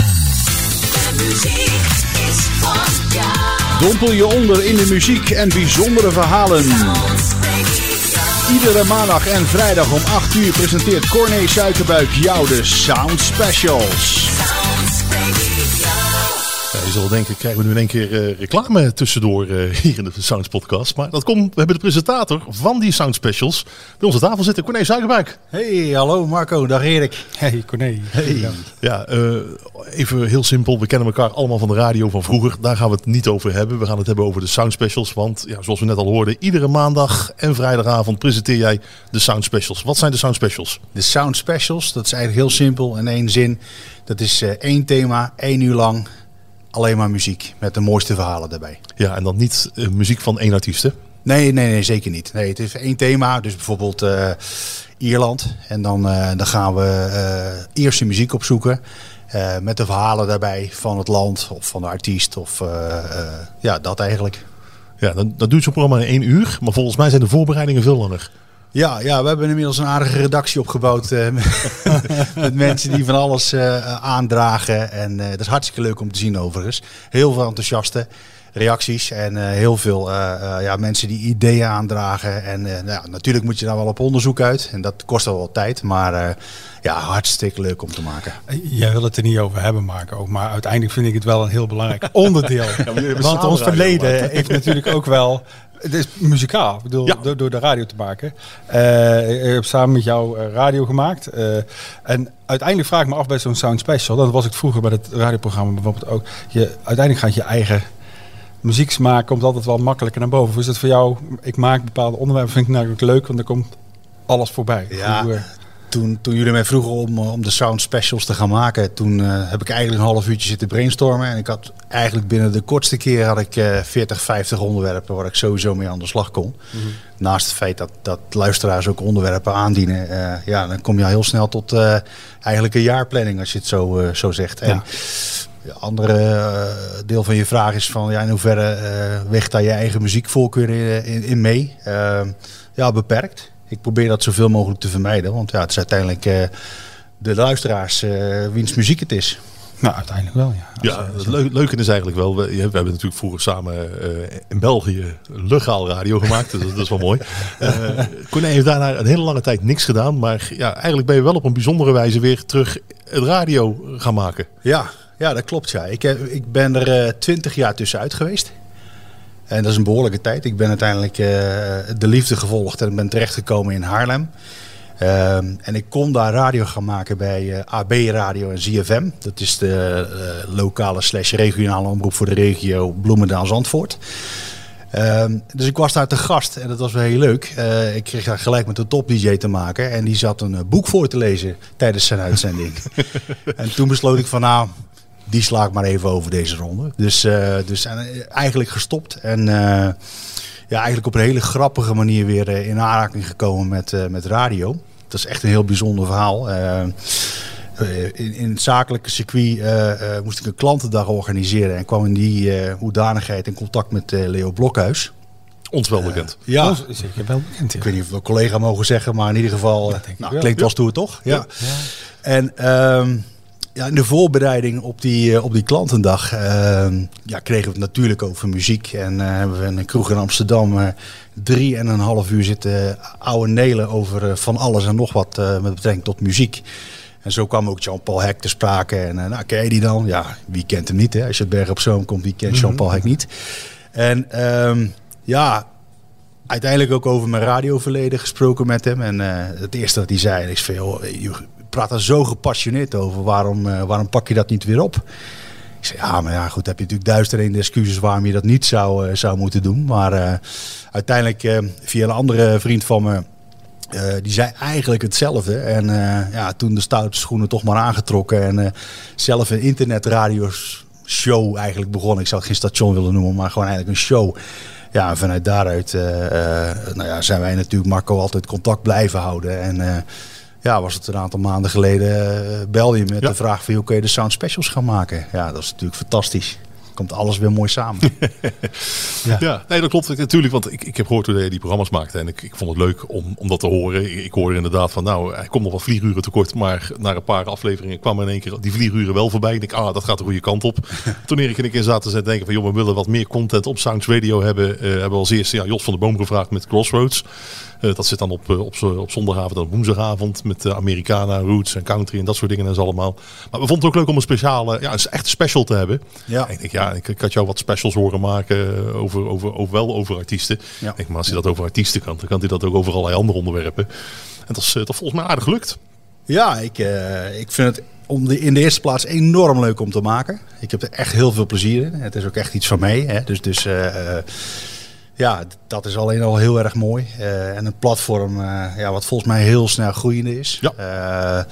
Speaker 5: Dompel je onder in de muziek en bijzondere verhalen. Iedere maandag en vrijdag om 8 uur presenteert Corné Suikerbuik jou de Sound Specials.
Speaker 2: Je zal denken, krijgen we nu in één keer eh, reclame tussendoor eh, <laughs> hier in de Sounds podcast. Maar dat komt, we hebben de presentator van die Sound Specials bij onze tafel zitten, Corné Zuigerbuik.
Speaker 6: Hey, hallo Marco, dag Erik.
Speaker 3: Hey, Corné.
Speaker 6: Hey.
Speaker 2: Ja, eh, even heel simpel. We kennen elkaar allemaal van de radio van vroeger. Daar gaan we het niet over hebben. We gaan het hebben over de Sound Specials. Want ja, zoals we net al hoorden, iedere maandag en vrijdagavond presenteer jij de Sound Specials. Wat zijn de Sound Specials?
Speaker 6: De Sound Specials, dat is eigenlijk heel simpel in één zin. Dat is één thema, één uur lang, alleen maar muziek. Met de mooiste verhalen daarbij.
Speaker 2: Ja, en dan niet eh, muziek van één artiest, hè?
Speaker 6: Nee, nee, nee, zeker niet. Nee, het is één thema, dus bijvoorbeeld eh, Ierland. En dan, eh, dan gaan we eerst de muziek opzoeken. met de verhalen daarbij van het land of van de artiest. Of ja, dat eigenlijk.
Speaker 2: Ja, dan, dat duurt zo'n programma in één uur. Maar volgens mij zijn de voorbereidingen veel langer.
Speaker 6: Ja, ja, we hebben inmiddels een aardige redactie opgebouwd eh, <laughs> met, mensen die van alles eh, aandragen. En eh, dat is hartstikke leuk om te zien overigens. Heel veel enthousiaste reacties en eh, heel veel eh, eh, ja, mensen die ideeën aandragen. En eh, nou, ja, natuurlijk moet je daar wel op onderzoek uit en dat kost wel wat tijd. Maar eh, ja, hartstikke leuk om te maken.
Speaker 3: Jij wil het er niet over hebben, Marco. Maar uiteindelijk vind ik het wel een heel belangrijk <laughs> onderdeel. Want ons verleden heeft natuurlijk ook wel... Het is muzikaal, ik bedoel,
Speaker 2: Ja.
Speaker 3: door, door de radio te maken. Eh, ik heb samen met jou radio gemaakt. Eh, en uiteindelijk vraag ik me af bij zo'n Sound Special. Dat was ik vroeger bij het radioprogramma bijvoorbeeld ook. Je, uiteindelijk gaat je eigen muzieksmaak komt altijd wel makkelijker naar boven. Hoe is het voor jou? Ik maak bepaalde onderwerpen, vind ik natuurlijk leuk, want er komt alles voorbij.
Speaker 6: Ja.
Speaker 3: Hoe, eh,
Speaker 6: Toen, toen jullie mij vroegen om, eh, om de sound specials te gaan maken, toen eh, heb ik eigenlijk een half uurtje zitten brainstormen. En ik had eigenlijk binnen de kortste keer had ik eh 40, 50 onderwerpen waar ik sowieso mee aan de slag kon. Naast het feit dat, dat luisteraars ook onderwerpen aandienen, ja, dan kom je al heel snel tot eigenlijk een jaarplanning als je het zo, zo zegt. En
Speaker 3: Ja.
Speaker 6: Het andere eh, deel van je vraag is van ja, in hoeverre eh weegt daar je eigen muziekvoorkeur in, in, in mee? Eh, ja, beperkt. Ik probeer dat zoveel mogelijk te vermijden, want ja, het is uiteindelijk eh, de luisteraars eh, wiens muziek het is.
Speaker 3: nou, uiteindelijk wel, ja. Als,
Speaker 2: Ja,
Speaker 3: eh,
Speaker 2: het leu- leuke is eigenlijk wel, we, we hebben natuurlijk vroeger samen eh, in België legaal radio gemaakt, dus dat, is wel mooi. <laughs> Eh Corné heeft daarna een hele lange tijd niks gedaan, maar ja, eigenlijk ben je wel op een bijzondere wijze weer terug het radio gaan maken.
Speaker 6: Ja, ja dat klopt. Ja. Ik, heb, ik ben er twintig jaar tussenuit geweest. En dat is een behoorlijke tijd. Ik ben uiteindelijk eh, de liefde gevolgd en ben terechtgekomen in Haarlem. Ehm, en ik kon daar radio gaan maken bij eh, AB Radio en ZFM. Dat is de eh, lokale slash regionale omroep voor de regio Bloemendaal-Zandvoort. Ehm, dus ik was daar te gast en dat was wel heel leuk. Eh, ik kreeg daar gelijk met de top DJ te maken. En die zat een eh, boek voor te lezen tijdens zijn uitzending. <laughs> en toen besloot ik van nou, die sla ik maar even over deze ronde. Dus, eh, dus eh, eigenlijk gestopt. En eh, ja, eigenlijk op een hele grappige manier weer in aanraking gekomen met, eh, met radio. Dat is echt een heel bijzonder verhaal. Eh, eh, in, in het zakelijke circuit eh, eh, moest ik een klantendag organiseren. En kwam in die eh, hoedanigheid in contact met eh, Leo Blokhuis.
Speaker 2: Ons wel bekend.
Speaker 6: Ja,
Speaker 3: zeker wel bekend. ja.
Speaker 6: ik weet niet of we collega mogen zeggen, maar in ieder geval, nou,
Speaker 3: wel.
Speaker 6: klinkt wel stoer toch? Ja. En ehm, ja, in de voorbereiding op die, eh, op die klantendag ehm, ja, kregen we het natuurlijk over muziek. En eh, hebben we in een kroeg in Amsterdam eh, drie en een half uur zitten oude nelen over van alles en nog wat met betrekking tot muziek. En zo kwam ook Jean-Paul Hek te sprake. En nou, ken je die dan? Ja, wie kent hem niet? Hè? Als je het Berg op Zoom komt, wie kent Jean-Paul Hek niet? En ehm, ja, uiteindelijk ook over mijn radioverleden gesproken met hem. En het eerste wat hij zei is je praat er zo gepassioneerd over. Waarom, eh, waarom pak je dat niet weer op? Ik zei, ja, maar ja, goed, heb je natuurlijk duizend en één excuses waarom je dat niet zou, eh, zou moeten doen. Maar eh, uiteindelijk, via een andere vriend van me, die zei eigenlijk hetzelfde. En ja, toen de stoute schoenen toch maar aangetrokken. En zelf een internetradioshow eigenlijk begonnen. Ik zou het geen station willen noemen, maar gewoon eigenlijk een show. Ja, en vanuit daaruit nou ja, zijn wij natuurlijk Marco altijd contact blijven houden. En ja, was het een aantal maanden geleden, eh, belde je met
Speaker 2: Ja.
Speaker 6: de vraag van hoe kun je de sound specials gaan maken. Ja, dat is natuurlijk fantastisch. Komt alles weer mooi samen. <laughs>
Speaker 2: Ja. nee, dat klopt Ik- natuurlijk. Want ik, ik heb gehoord hoe jij die programma's maakte. En ik, ik vond het leuk om, om dat te horen. Ik, ik hoorde inderdaad van, nou, hij komt nog wat vlieguren tekort. Maar na een paar afleveringen kwamen in één keer die vlieguren wel voorbij. Ik denk, ah, dat gaat de goede kant op. <laughs> Toen Erik en ik in zaten te denken van, joh, we willen wat meer content op Sounds Radio hebben. eh, hebben we als eerste ja, Jos van der Boom gevraagd met Crossroads. Eh, dat zit dan op, eh, op, op zondagavond en op woensdagavond met eh, Americana, Roots en Country en dat soort dingen en zo allemaal. Maar we vonden het ook leuk om een speciale, ja, een echt special te hebben.
Speaker 6: Ja.
Speaker 2: En ik denk, ja, ik, ik had jou wat specials horen maken eh, over, over, over, wel over artiesten.
Speaker 6: Ja.
Speaker 2: Ik denk, maar als hij dat over artiesten kan, dan kan hij dat ook over allerlei andere onderwerpen. En dat is, eh, dat volgens mij aardig gelukt.
Speaker 6: Ja, ik, eh, ik vind het om de, in de eerste plaats enorm leuk om te maken. Ik heb er echt heel veel plezier in. Het is ook echt iets van mij. Hè? Dus, dus ja, dat is alleen al heel erg mooi. En een platform ja, wat volgens mij heel snel groeiende is.
Speaker 2: Ja.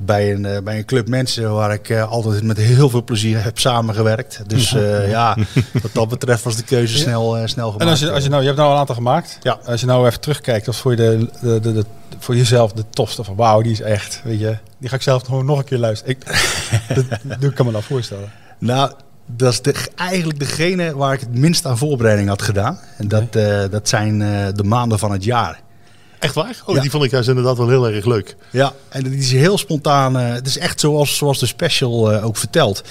Speaker 6: Eh, bij, een, eh, bij een club mensen waar ik eh, altijd met heel veel plezier heb samengewerkt. Dus eh, ja, <laughs> wat dat betreft was de keuze snel, eh, snel gemaakt.
Speaker 3: En als je, als je nou, je hebt nou een aantal gemaakt.
Speaker 6: Ja.
Speaker 3: Als je nou even terugkijkt, wat voor je de, de, de, de- voor jezelf de tofste van wauw, die is echt, weet je, die ga ik zelf gewoon nog een keer luisteren. Ik, <laughs> dat, dat kan me nou voorstellen.
Speaker 6: Nou, dat is de, eigenlijk degene waar ik het minst aan voorbereiding had gedaan. En dat, eh, dat zijn eh, de maanden van het jaar.
Speaker 2: Echt waar? Oh,
Speaker 6: Ja.
Speaker 2: die vond ik juist inderdaad wel heel erg leuk.
Speaker 6: Ja, en het is heel spontaan. eh, het is echt zoals, zoals de special eh, ook vertelt.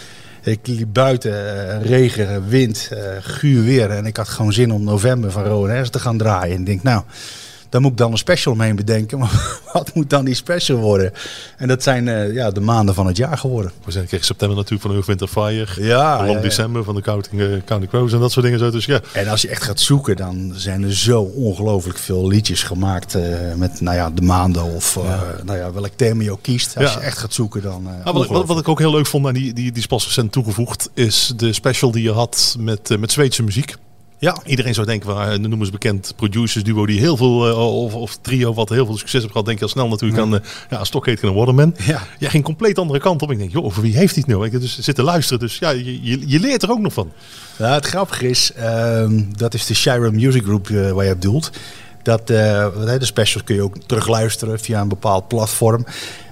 Speaker 6: Ik liep buiten, eh, regen, wind, guur weer. En ik had gewoon zin om november van Rowan te gaan draaien. En ik denk, nou, daar moet ik dan een special omheen bedenken. <laughs> Maar wat moet dan die special worden? En dat zijn eh, ja, de maanden van het jaar geworden.
Speaker 2: We zijn kreeg september natuurlijk van Winter Fire.
Speaker 6: Ja, ja.
Speaker 2: december van de Counting, eh, Counting Crows en dat soort dingen. Zo. Dus ja,
Speaker 6: En als je echt gaat zoeken, dan zijn er zo ongelooflijk veel liedjes gemaakt eh, met nou ja, de maanden of nou ja, welk thema je ook kiest. Als je echt gaat zoeken, dan.
Speaker 2: Nou, wat, ik- wat, wat ik ook heel leuk vond, en die, die, die is pas recent toegevoegd, is de special die je had met, met Zweedse muziek.
Speaker 6: Ja,
Speaker 2: Iedereen zou denken, van, uh, noemen ze bekend producers duo die heel veel, eh, of, of trio wat heel veel succes heeft gehad, denk je al snel natuurlijk aan, uh, ja, en Waterman.
Speaker 6: Ja.
Speaker 2: Jij ging compleet andere kant op. Ik denk, joh, over wie heeft hij het nou? Ik dus zitten luisteren, dus ja, je, je, je leert er ook nog van.
Speaker 6: Nou, het grappige is, ehm, dat is de Shira Music Group eh, waar je op doelt. Dat, eh, de specials kun je ook terugluisteren via een bepaald platform.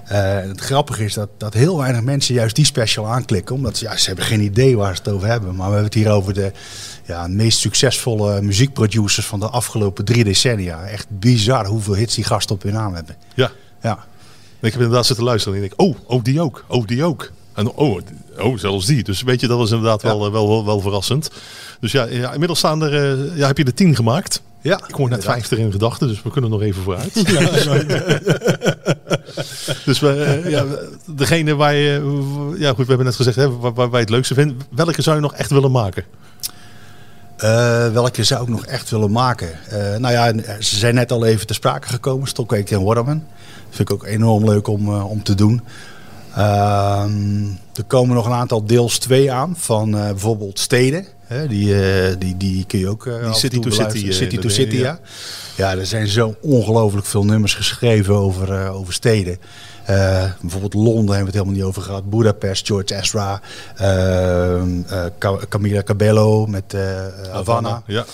Speaker 6: Eh, het grappige is dat, dat heel weinig mensen juist die special aanklikken. Omdat ja, ze hebben geen idee waar ze het over hebben. Maar we hebben het hier over de ja, meest succesvolle muziekproducers van de afgelopen drie decennia. Echt bizar hoeveel hits die gasten op hun naam hebben.
Speaker 2: Ja,
Speaker 6: Ja,
Speaker 2: ik heb inderdaad zitten luisteren en ik denk, oh, oh, die ook, oh, die ook. En oh, oh, zelfs die. Dus weet je, dat was inderdaad wel, eh, wel, wel, wel verrassend. Dus ja, ja inmiddels staan er, eh, ja, heb je er tien gemaakt.
Speaker 6: Ja
Speaker 2: Ik hoor net vijf erin gedachten, dus we kunnen nog even vooruit. <laughs> <laughs> dus we, eh, ja, degene waar je, ja goed, we hebben net gezegd, hè, waar, waar wij het leukste vinden. Welke zou je nog echt willen maken?
Speaker 6: Eh, welke zou ik nog echt willen maken? Eh, nou ja, ze zijn net al even te sprake gekomen. Stokweek en Waterman. Vind ik ook enorm leuk om, om te doen. Ehm, er komen nog een aantal deels 2 aan van bijvoorbeeld steden. Hè, die, eh, die, die kun je ook eh, af en
Speaker 2: City to City, eh,
Speaker 6: City to City, ja. Ja, er zijn zo ongelooflijk veel nummers geschreven over, eh, over steden. Eh, bijvoorbeeld Londen hebben we het helemaal niet over gehad. Budapest, George Ezra. ehm, eh, Ca- Camila Cabello met eh, Havana.
Speaker 2: Ja.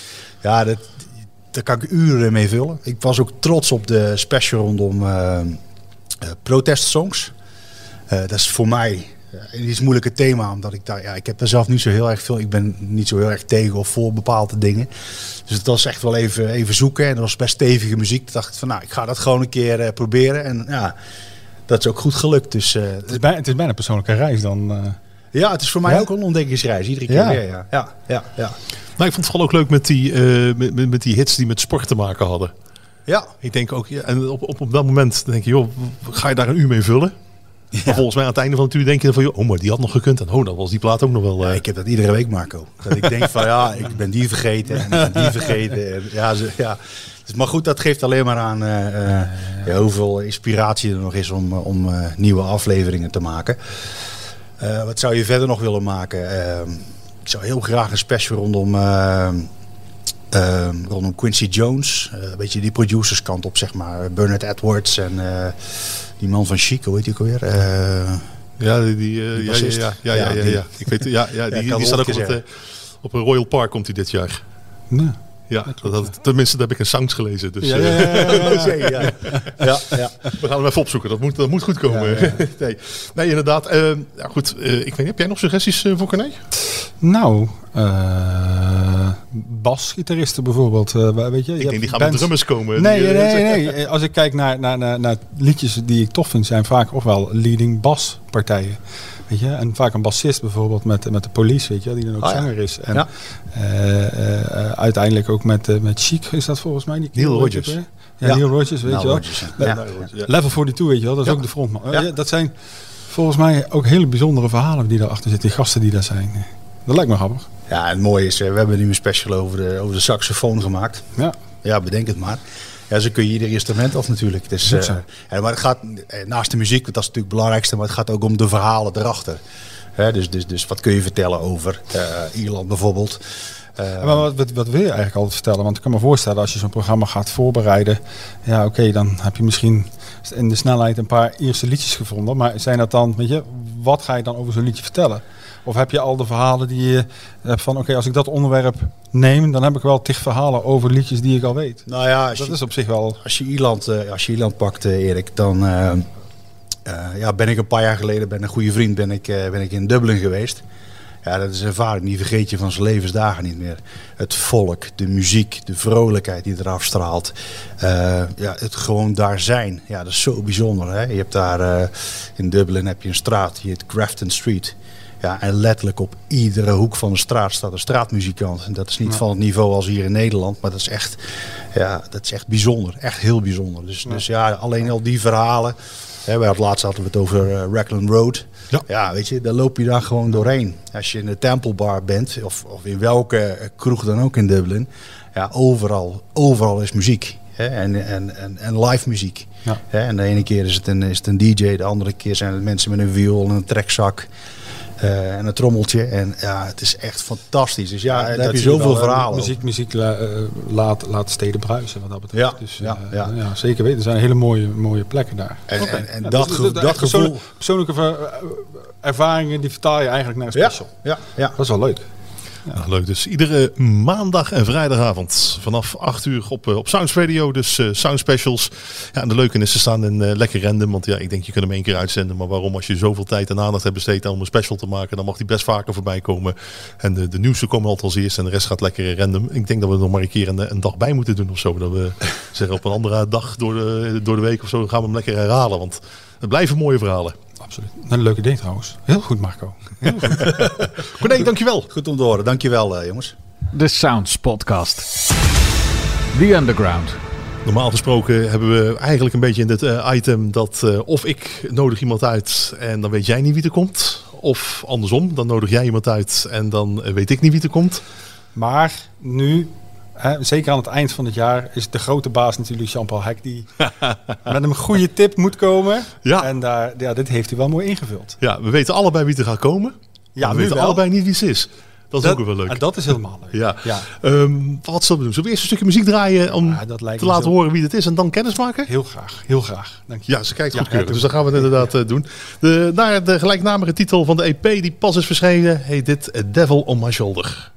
Speaker 6: Ja, dat, daar kan ik uren mee vullen. Ik was ook trots op de special rondom eh eh, protestsongs. Eh, dat is voor mij eh, een iets moeilijke thema, omdat ik daar, ja, ik heb daar zelf niet zo heel erg veel. Ik ben niet zo heel erg tegen of voor bepaalde dingen. Dus het was echt wel even, even zoeken. En dat was best stevige muziek. Toen dacht ik van, nou, ik ga dat gewoon een keer eh, proberen. En ja, dat is ook goed gelukt. Dus eh,
Speaker 3: Het is, bijna, het is bijna een persoonlijke reis dan. eh.
Speaker 6: ja, het is voor mij
Speaker 3: Ja?
Speaker 6: ook een ontdekkingsreis. Iedere keer
Speaker 3: Ja.
Speaker 6: weer, ja. Ja, ja, ja.
Speaker 2: Nou, ik vond het vooral ook leuk met die, eh, met, met, met die hits die met sport te maken hadden.
Speaker 6: ja.
Speaker 2: Ik denk ook, ja, en op, op, op dat moment denk je, joh, ga je daar een uur mee vullen? Maar volgens mij aan het einde van het uur denk je van, joh, oh, maar die had nog gekund. En oh, dan was die plaat ook nog wel...
Speaker 6: Ja,
Speaker 2: eh,
Speaker 6: ik heb dat iedere week, Marco. Dat ik denk van ja, <laughs> ik ben die vergeten en ik ben die vergeten. En ja, ze, ja. Dus, maar goed, dat geeft alleen maar aan eh, eh, ja, hoeveel inspiratie er nog is om, om nieuwe afleveringen te maken. Wat zou je verder nog willen maken? Eh, ik zou heel graag een special rondom, eh, eh, rondom Quincy Jones. Een beetje die producerskant op, zeg maar. Bernard Edwards en die man van Chic, hoe heet die ook alweer? Eh,
Speaker 2: Ja, die, die, eh,
Speaker 6: Die
Speaker 2: ja, ja, ja, ja, ja. Ik weet, ja, ja, <laughs> die, die staat ook op,
Speaker 6: het
Speaker 2: eh, op een Royal Park komt hij dit jaar. Ja, dat, tenminste, daar heb ik een sounds gelezen. Dus
Speaker 3: Ja, ja, <laughs> ja, ja,
Speaker 2: we gaan hem even opzoeken. Dat moet, dat moet goed komen. <laughs> Nee. nee, inderdaad. ja, goed, ik weet heb jij nog suggesties voor Corné?
Speaker 3: Nou, eh basgitaristen bijvoorbeeld. eh, weet je, je
Speaker 2: Ik denk,
Speaker 3: hebt
Speaker 2: die gaan
Speaker 3: bands-
Speaker 2: met drummers komen.
Speaker 3: Nee,
Speaker 2: Die, <laughs>
Speaker 3: nee,
Speaker 2: eh,
Speaker 3: nee, nee. Als ik kijk naar, naar, naar, naar liedjes die ik tof vind, zijn vaak ook wel leading baspartijen. Weet je? En vaak een bassist bijvoorbeeld met, met de police, weet je, die dan ook
Speaker 6: Ah, ja.
Speaker 3: zanger is. En
Speaker 6: Ja.
Speaker 3: eh, eh, eh, uiteindelijk ook met, eh, met Chic is dat volgens mij. Die
Speaker 2: Neil
Speaker 3: je hè? Ja,
Speaker 6: Ja.
Speaker 3: Neil Rodgers, weet
Speaker 6: Nou,
Speaker 3: je wel. Le-. Level 42, weet je wel, dat is
Speaker 6: Ja.
Speaker 3: ook de frontman. Eh,
Speaker 6: Ja.
Speaker 3: ja, dat zijn volgens mij ook hele bijzondere verhalen die daarachter zitten, die gasten die daar zijn. Dat lijkt me grappig.
Speaker 6: Ja, en het mooie is, eh, we hebben nu een special over de, over de saxofoon gemaakt.
Speaker 3: Ja.
Speaker 6: Ja, bedenk het maar. Ja, zo kun je ieder instrument af natuurlijk. Dus, ja, maar het gaat naast de muziek, want dat is natuurlijk het belangrijkste, maar het gaat ook om de verhalen erachter. Hè, dus, dus, dus wat kun je vertellen over Ierland bijvoorbeeld?
Speaker 3: Maar wat, wat, wat wil je eigenlijk altijd vertellen? Want ik kan me voorstellen, als je zo'n programma gaat voorbereiden, ja oké, dan heb je misschien in de snelheid een paar eerste liedjes gevonden. Maar zijn dat dan, weet je, wat ga je dan over zo'n liedje vertellen? Of heb je al de verhalen die je hebt van, oké, als ik dat onderwerp neem, dan heb ik wel tig verhalen over liedjes die ik al weet.
Speaker 6: nou ja,
Speaker 3: Dat
Speaker 6: je,
Speaker 3: is op zich wel...
Speaker 6: als je Ierland, eh, als je Ierland pakt, eh, Erik, dan eh, ja, ben ik een paar jaar geleden, ben een goede vriend, ben ik, ben ik in Dublin geweest. Ja, dat is een ervaring, die vergeet je van zijn levensdagen niet meer. Het volk, de muziek, de vrolijkheid die eraf straalt. Ja, het gewoon daar zijn. Ja, dat is zo bijzonder. Hè? Je hebt daar in Dublin heb je een straat, die heet Grafton Street. Ja, en letterlijk op iedere hoek van de straat staat een straatmuzikant. En dat is niet van het niveau als hier in Nederland, maar dat is echt, ja, dat is echt bijzonder. Echt heel bijzonder. Dus ja, dus ja alleen al die verhalen. Hè, hadden laatst hadden we het over Raglan Road.
Speaker 2: Ja.
Speaker 6: Ja. weet je, daar loop je dan gewoon doorheen. Als je in de Temple Bar bent, of, of in welke eh, kroeg dan ook in Dublin. Ja, overal, overal is muziek. Hè, en, en, en, en live muziek.
Speaker 3: Ja.
Speaker 6: Hè, en de ene keer is het, een, is het een DJ, de andere keer zijn het mensen met een viool en een trekzak. Eh, en een trommeltje. En ja, het is echt fantastisch. Dus ja, daar heb
Speaker 3: dat
Speaker 6: je zoveel
Speaker 3: eh,
Speaker 6: verhalen.
Speaker 3: Muziek, muziek la- eh, laat, laat steden bruisen wat dat betreft.
Speaker 6: Ja,
Speaker 3: dus,
Speaker 6: ja, ja.
Speaker 3: ja. zeker weten. Er zijn hele mooie, mooie plekken daar.
Speaker 6: En, en, en
Speaker 3: Ja,
Speaker 6: dat,
Speaker 3: dus
Speaker 6: ge- dat
Speaker 3: echt
Speaker 6: gevoel.
Speaker 3: persoonlijke, ervaringen die vertaal je eigenlijk naar een
Speaker 6: Ja,
Speaker 3: special.
Speaker 6: ja, ja.
Speaker 3: Dat is wel leuk.
Speaker 2: Nou, leuk. Dus iedere maandag en vrijdagavond vanaf 8 uur op, eh, op Sounds Radio. Dus eh Sound Specials. Ja, en de leuke is, ze staan in eh, lekker random. Want ja, ik denk je kunt hem één keer uitzenden. Maar waarom als je zoveel tijd en aandacht hebt besteed om een special te maken. Dan mag die best vaker voorbij komen. En de, de nieuwste komen altijd als eerst. En de rest gaat lekker random. Ik denk dat we er nog maar een keer een, dag bij moeten doen of zo. Dat we zeggen op een andere dag door de, door de week of zo. Gaan we hem lekker herhalen. Want het blijven mooie verhalen.
Speaker 3: Absoluut. Een leuke ding trouwens. Heel goed Marco.
Speaker 2: Corné, <laughs> dankjewel.
Speaker 6: Goed om te horen. Dankjewel eh, jongens.
Speaker 1: De Sounds Podcast. The Underground.
Speaker 2: Normaal gesproken hebben we eigenlijk een beetje in dit eh, item dat eh, of ik nodig iemand uit en dan weet jij niet wie er komt. Of andersom, dan nodig jij iemand uit en dan weet ik niet wie er komt.
Speaker 3: Maar nu, hè, zeker aan het eind van het jaar, is de grote baas natuurlijk Jean-Paul Hek. Die <laughs> met een goede tip moet komen.
Speaker 2: Ja.
Speaker 3: En daar, ja, dit heeft hij wel mooi ingevuld.
Speaker 2: Ja, we weten allebei wie er gaat komen.
Speaker 3: Ja,
Speaker 2: we weten
Speaker 3: wel.
Speaker 2: allebei niet wie ze is. Dat is ook wel leuk.
Speaker 3: en dat is helemaal leuk.
Speaker 2: Ja.
Speaker 3: ja.
Speaker 2: Ehm, wat zullen we doen? Zullen we eerst een stukje muziek draaien om
Speaker 3: Ja, dat
Speaker 2: te laten horen wie het is en dan kennis maken?
Speaker 3: Heel graag, heel graag. Dank je.
Speaker 2: Ja, ze kijkt
Speaker 3: Ja,
Speaker 2: dus dan gaan we het inderdaad eh, doen. De, naar de gelijknamige titel van de EP die pas is verschenen, heet dit A Devil on My Shoulder.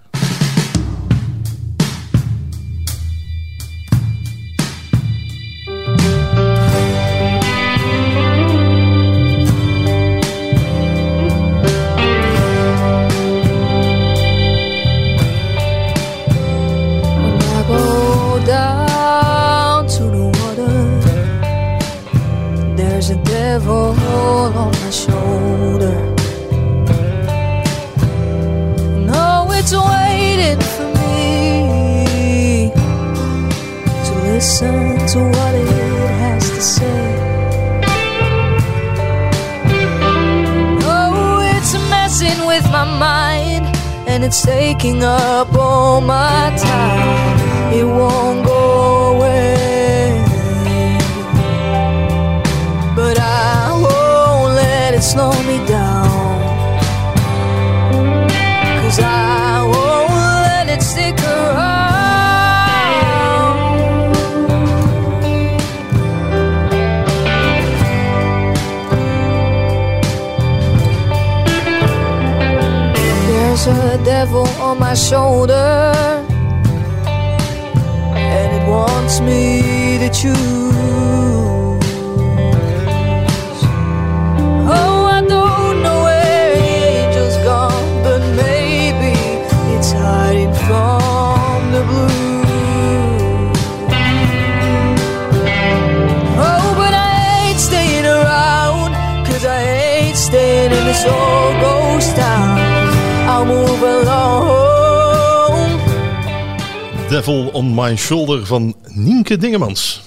Speaker 7: My Shoulder
Speaker 2: van Nienke Dingemans.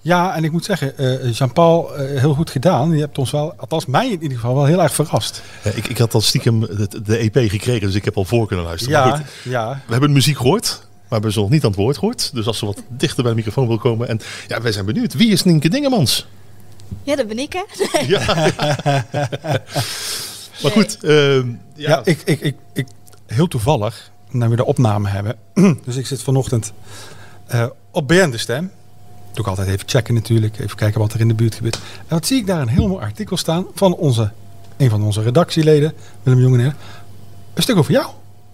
Speaker 3: Ja, en ik moet zeggen, eh, Jean-Paul, eh, heel goed gedaan. Je hebt ons wel, althans mij in ieder geval, wel heel erg verrast.
Speaker 2: Eh, Ik, ik had al stiekem de, de EP gekregen, dus ik heb al voor kunnen luisteren. Goed,
Speaker 3: ja.
Speaker 2: we hebben muziek gehoord, maar we hebben ze nog niet aan het woord gehoord. Dus als ze wat dichter bij de microfoon wil komen. En ja, wij zijn benieuwd. Wie is Nienke Dingemans?
Speaker 8: Ja, dat ben ik hè.
Speaker 2: Ja. <laughs> maar goed, ehm, ja,
Speaker 3: Ja, ik, ik, ik, ik, heel toevallig, nou we de opname hebben. <clears throat> dus ik zit vanochtend eh, op BN de Stem. Doe ik altijd even checken natuurlijk, even kijken wat er in de buurt gebeurt. En wat zie ik daar een heel mooi artikel staan van onze, een van onze redactieleden, Willem Jongeneer. Een stuk over jou.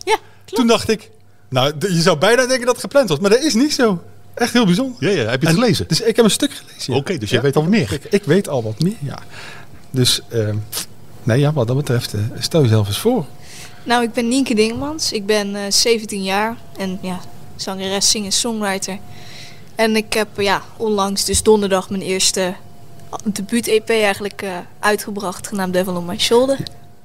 Speaker 8: Ja,
Speaker 3: Toen dacht ik, nou je zou bijna denken dat het gepland was, maar dat is niet zo. Echt heel bijzonder.
Speaker 2: ja, ja, heb je het
Speaker 3: En-
Speaker 2: gelezen?
Speaker 3: Dus ik heb een stuk gelezen. ja.
Speaker 2: Oké, dus jij weet al meer.
Speaker 3: Ik, ik weet al wat meer, ja. Dus, eh, nee ja, wat dat betreft, eh, stel jezelf eens voor.
Speaker 8: Nou, ik ben Nienke Dingemans. Ik ben eh, 17 jaar en ja, zangeres, singer, songwriter. En ik heb eh, ja, onlangs, dus donderdag, mijn eerste debuut-EP eigenlijk eh, uitgebracht, genaamd Devil on My Shoulder.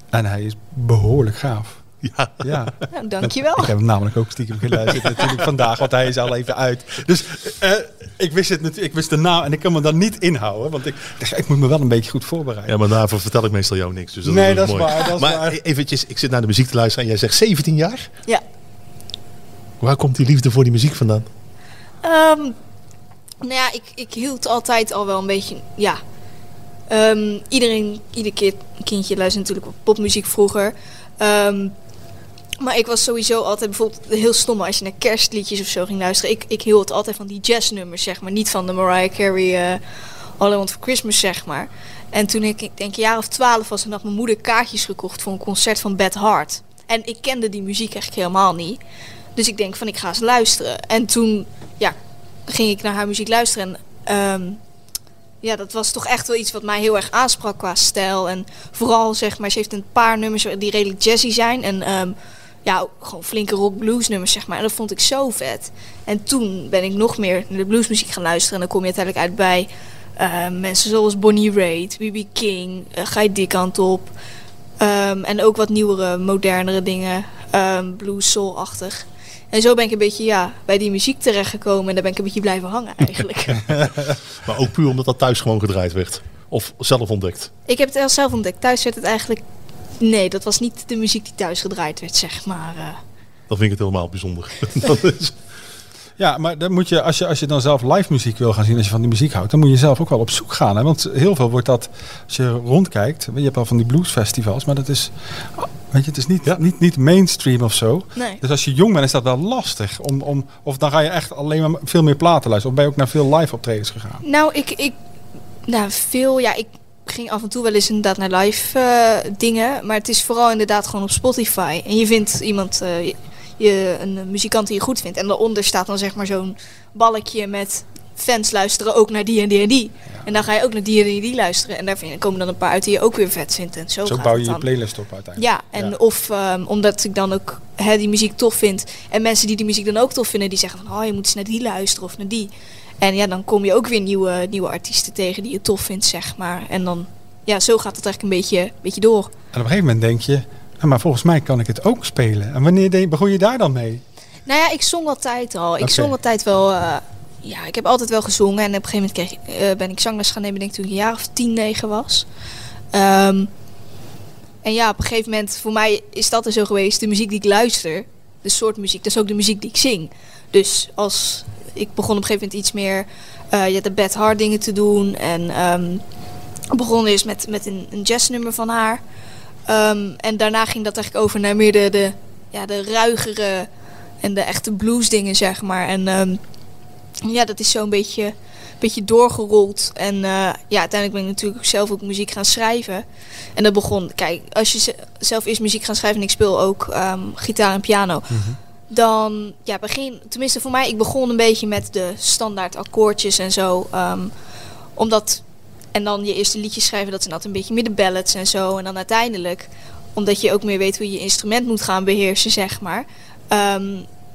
Speaker 3: En hij is behoorlijk gaaf.
Speaker 2: Ja.
Speaker 3: Ja.
Speaker 8: Nou, dankjewel.
Speaker 3: Ik heb hem namelijk ook stiekem geluisterd natuurlijk vandaag, want hij is al even uit. Dus eh, ik, wist het, natu- ik wist de naam en ik kan me dan niet inhouden, want ik dacht, ik moet me wel een beetje goed voorbereiden.
Speaker 2: Ja, maar daarvoor vertel ik meestal jou niks. Dus dat
Speaker 3: Nee,
Speaker 2: is
Speaker 3: dat is
Speaker 2: mooi.
Speaker 3: waar, dat is
Speaker 2: maar
Speaker 3: waar.
Speaker 2: eventjes, ik zit naar de muziek te luisteren en jij zegt 17 jaar?
Speaker 8: Ja.
Speaker 2: Waar komt die liefde voor die muziek vandaan?
Speaker 8: Ehm, nou ja, ik, ik hield altijd al wel een beetje, ja. Ehm, iedereen, ieder keer, kindje luistert natuurlijk op popmuziek vroeger. Ehm, maar ik was sowieso altijd bijvoorbeeld heel stom als je naar kerstliedjes of zo ging luisteren. Ik, ik hield altijd van die jazznummers, zeg maar. Niet van de Mariah Carey eh All I Want For Christmas, zeg maar. En toen ik, ik denk een jaar of twaalf was en had mijn moeder kaartjes gekocht voor een concert van Beth Hart. En ik kende die muziek eigenlijk helemaal niet. Dus ik denk van ik ga eens luisteren. En toen ja, ging ik naar haar muziek luisteren. En ehm, ja, dat was toch echt wel iets wat mij heel erg aansprak qua stijl. En vooral zeg maar, ze heeft een paar nummers die redelijk jazzy zijn. En ehm, ja, gewoon flinke rock blues nummers zeg maar. En dat vond ik zo vet. En toen ben ik nog meer naar de bluesmuziek gaan luisteren. En dan kom je uiteindelijk uit bij eh, mensen zoals Bonnie Raitt, B.B. King. eh, ga je die kant op. Ehm, en ook wat nieuwere, modernere dingen. ehm, blues, soul-achtig. En zo ben ik een beetje ja, bij die muziek terechtgekomen. En daar ben ik een beetje blijven hangen eigenlijk. <laughs> <laughs>
Speaker 2: Maar ook puur omdat dat thuis gewoon gedraaid werd. Of zelf ontdekt.
Speaker 8: ik heb het zelf ontdekt. Thuis werd het eigenlijk... Nee, dat was niet de muziek die thuis gedraaid werd, zeg maar. eh.
Speaker 2: Dan vind ik het helemaal bijzonder. <laughs> dat is,
Speaker 3: Ja, maar dan moet je, als, je, als je dan zelf live muziek wil gaan zien, als je van die muziek houdt, dan moet je zelf ook wel op zoek gaan. Hè? Want heel veel wordt dat, als je rondkijkt, je hebt al van die bluesfestivals, maar dat is, weet je, het is niet, niet, niet mainstream of zo.
Speaker 8: Nee.
Speaker 3: Dus als je jong bent, is dat wel lastig. Om, om, of dan ga je echt alleen maar veel meer platen luisteren. Of ben je ook naar veel live optredens gegaan?
Speaker 8: Nou, ik, ik... Nou, veel... Ja, ik ging af en toe wel eens inderdaad naar live eh, dingen. Maar het is vooral inderdaad gewoon op Spotify. En je vindt iemand... eh, je- een muzikant die je goed vindt. En daaronder staat dan zeg maar zo'n balkje met... Fans luisteren ook naar die en die en die. En dan ga je ook naar die en die en die luisteren. En daar komen dan een paar uit die je ook weer vet vindt. En zo,
Speaker 3: Zo
Speaker 8: gaat
Speaker 3: bouw
Speaker 8: het
Speaker 3: je je playlist op uiteindelijk.
Speaker 8: Ja, en
Speaker 3: Ja.
Speaker 8: of ehm, omdat ik dan ook hè, die muziek tof vind. En mensen die die muziek dan ook tof vinden, die zeggen van... Oh, je moet eens naar die luisteren of naar die. En ja, dan kom je ook weer nieuwe, nieuwe artiesten tegen die je tof vindt, zeg maar. En dan, ja, zo gaat het eigenlijk een beetje, beetje door.
Speaker 3: En op een gegeven moment denk je, "Ah, maar volgens mij kan ik het ook spelen. En wanneer de- begon je daar dan mee?
Speaker 8: Nou ja, ik zong altijd al. Ik
Speaker 3: Oké.
Speaker 8: zong altijd wel... eh, ja, ik heb altijd wel gezongen. En op een gegeven moment kreeg, eh, ben ik zangles gaan nemen, denk ik toen ik een jaar of tien, negen was. Ehm, en ja, op een gegeven moment, voor mij is dat er zo geweest. De muziek die ik luister, de soort muziek, dat is ook de muziek die ik zing. Dus als ik begon op een gegeven moment iets meer eh ja, de Bad Hard dingen te doen. En ehm begon eerst met, met een, een jazznummer van haar. Ehm, en daarna ging dat eigenlijk over naar meer de, de, ja, de ruigere en de echte blues dingen, zeg maar. En ehm, ja, dat is zo'n beetje, beetje doorgerold. En eh, ja, uiteindelijk ben ik natuurlijk zelf ook muziek gaan schrijven. En dat begon, kijk, als je ze- zelf eerst muziek gaat schrijven en ik speel ook ehm, gitaar en piano. Dan, ja, begin, tenminste voor mij, ik begon een beetje met de standaard akkoordjes en zo. omdat, en dan je eerste liedjes schrijven, dat zijn altijd een beetje meer de ballads en zo. En dan uiteindelijk, omdat je ook meer weet hoe je instrument moet gaan beheersen, zeg maar. ehm,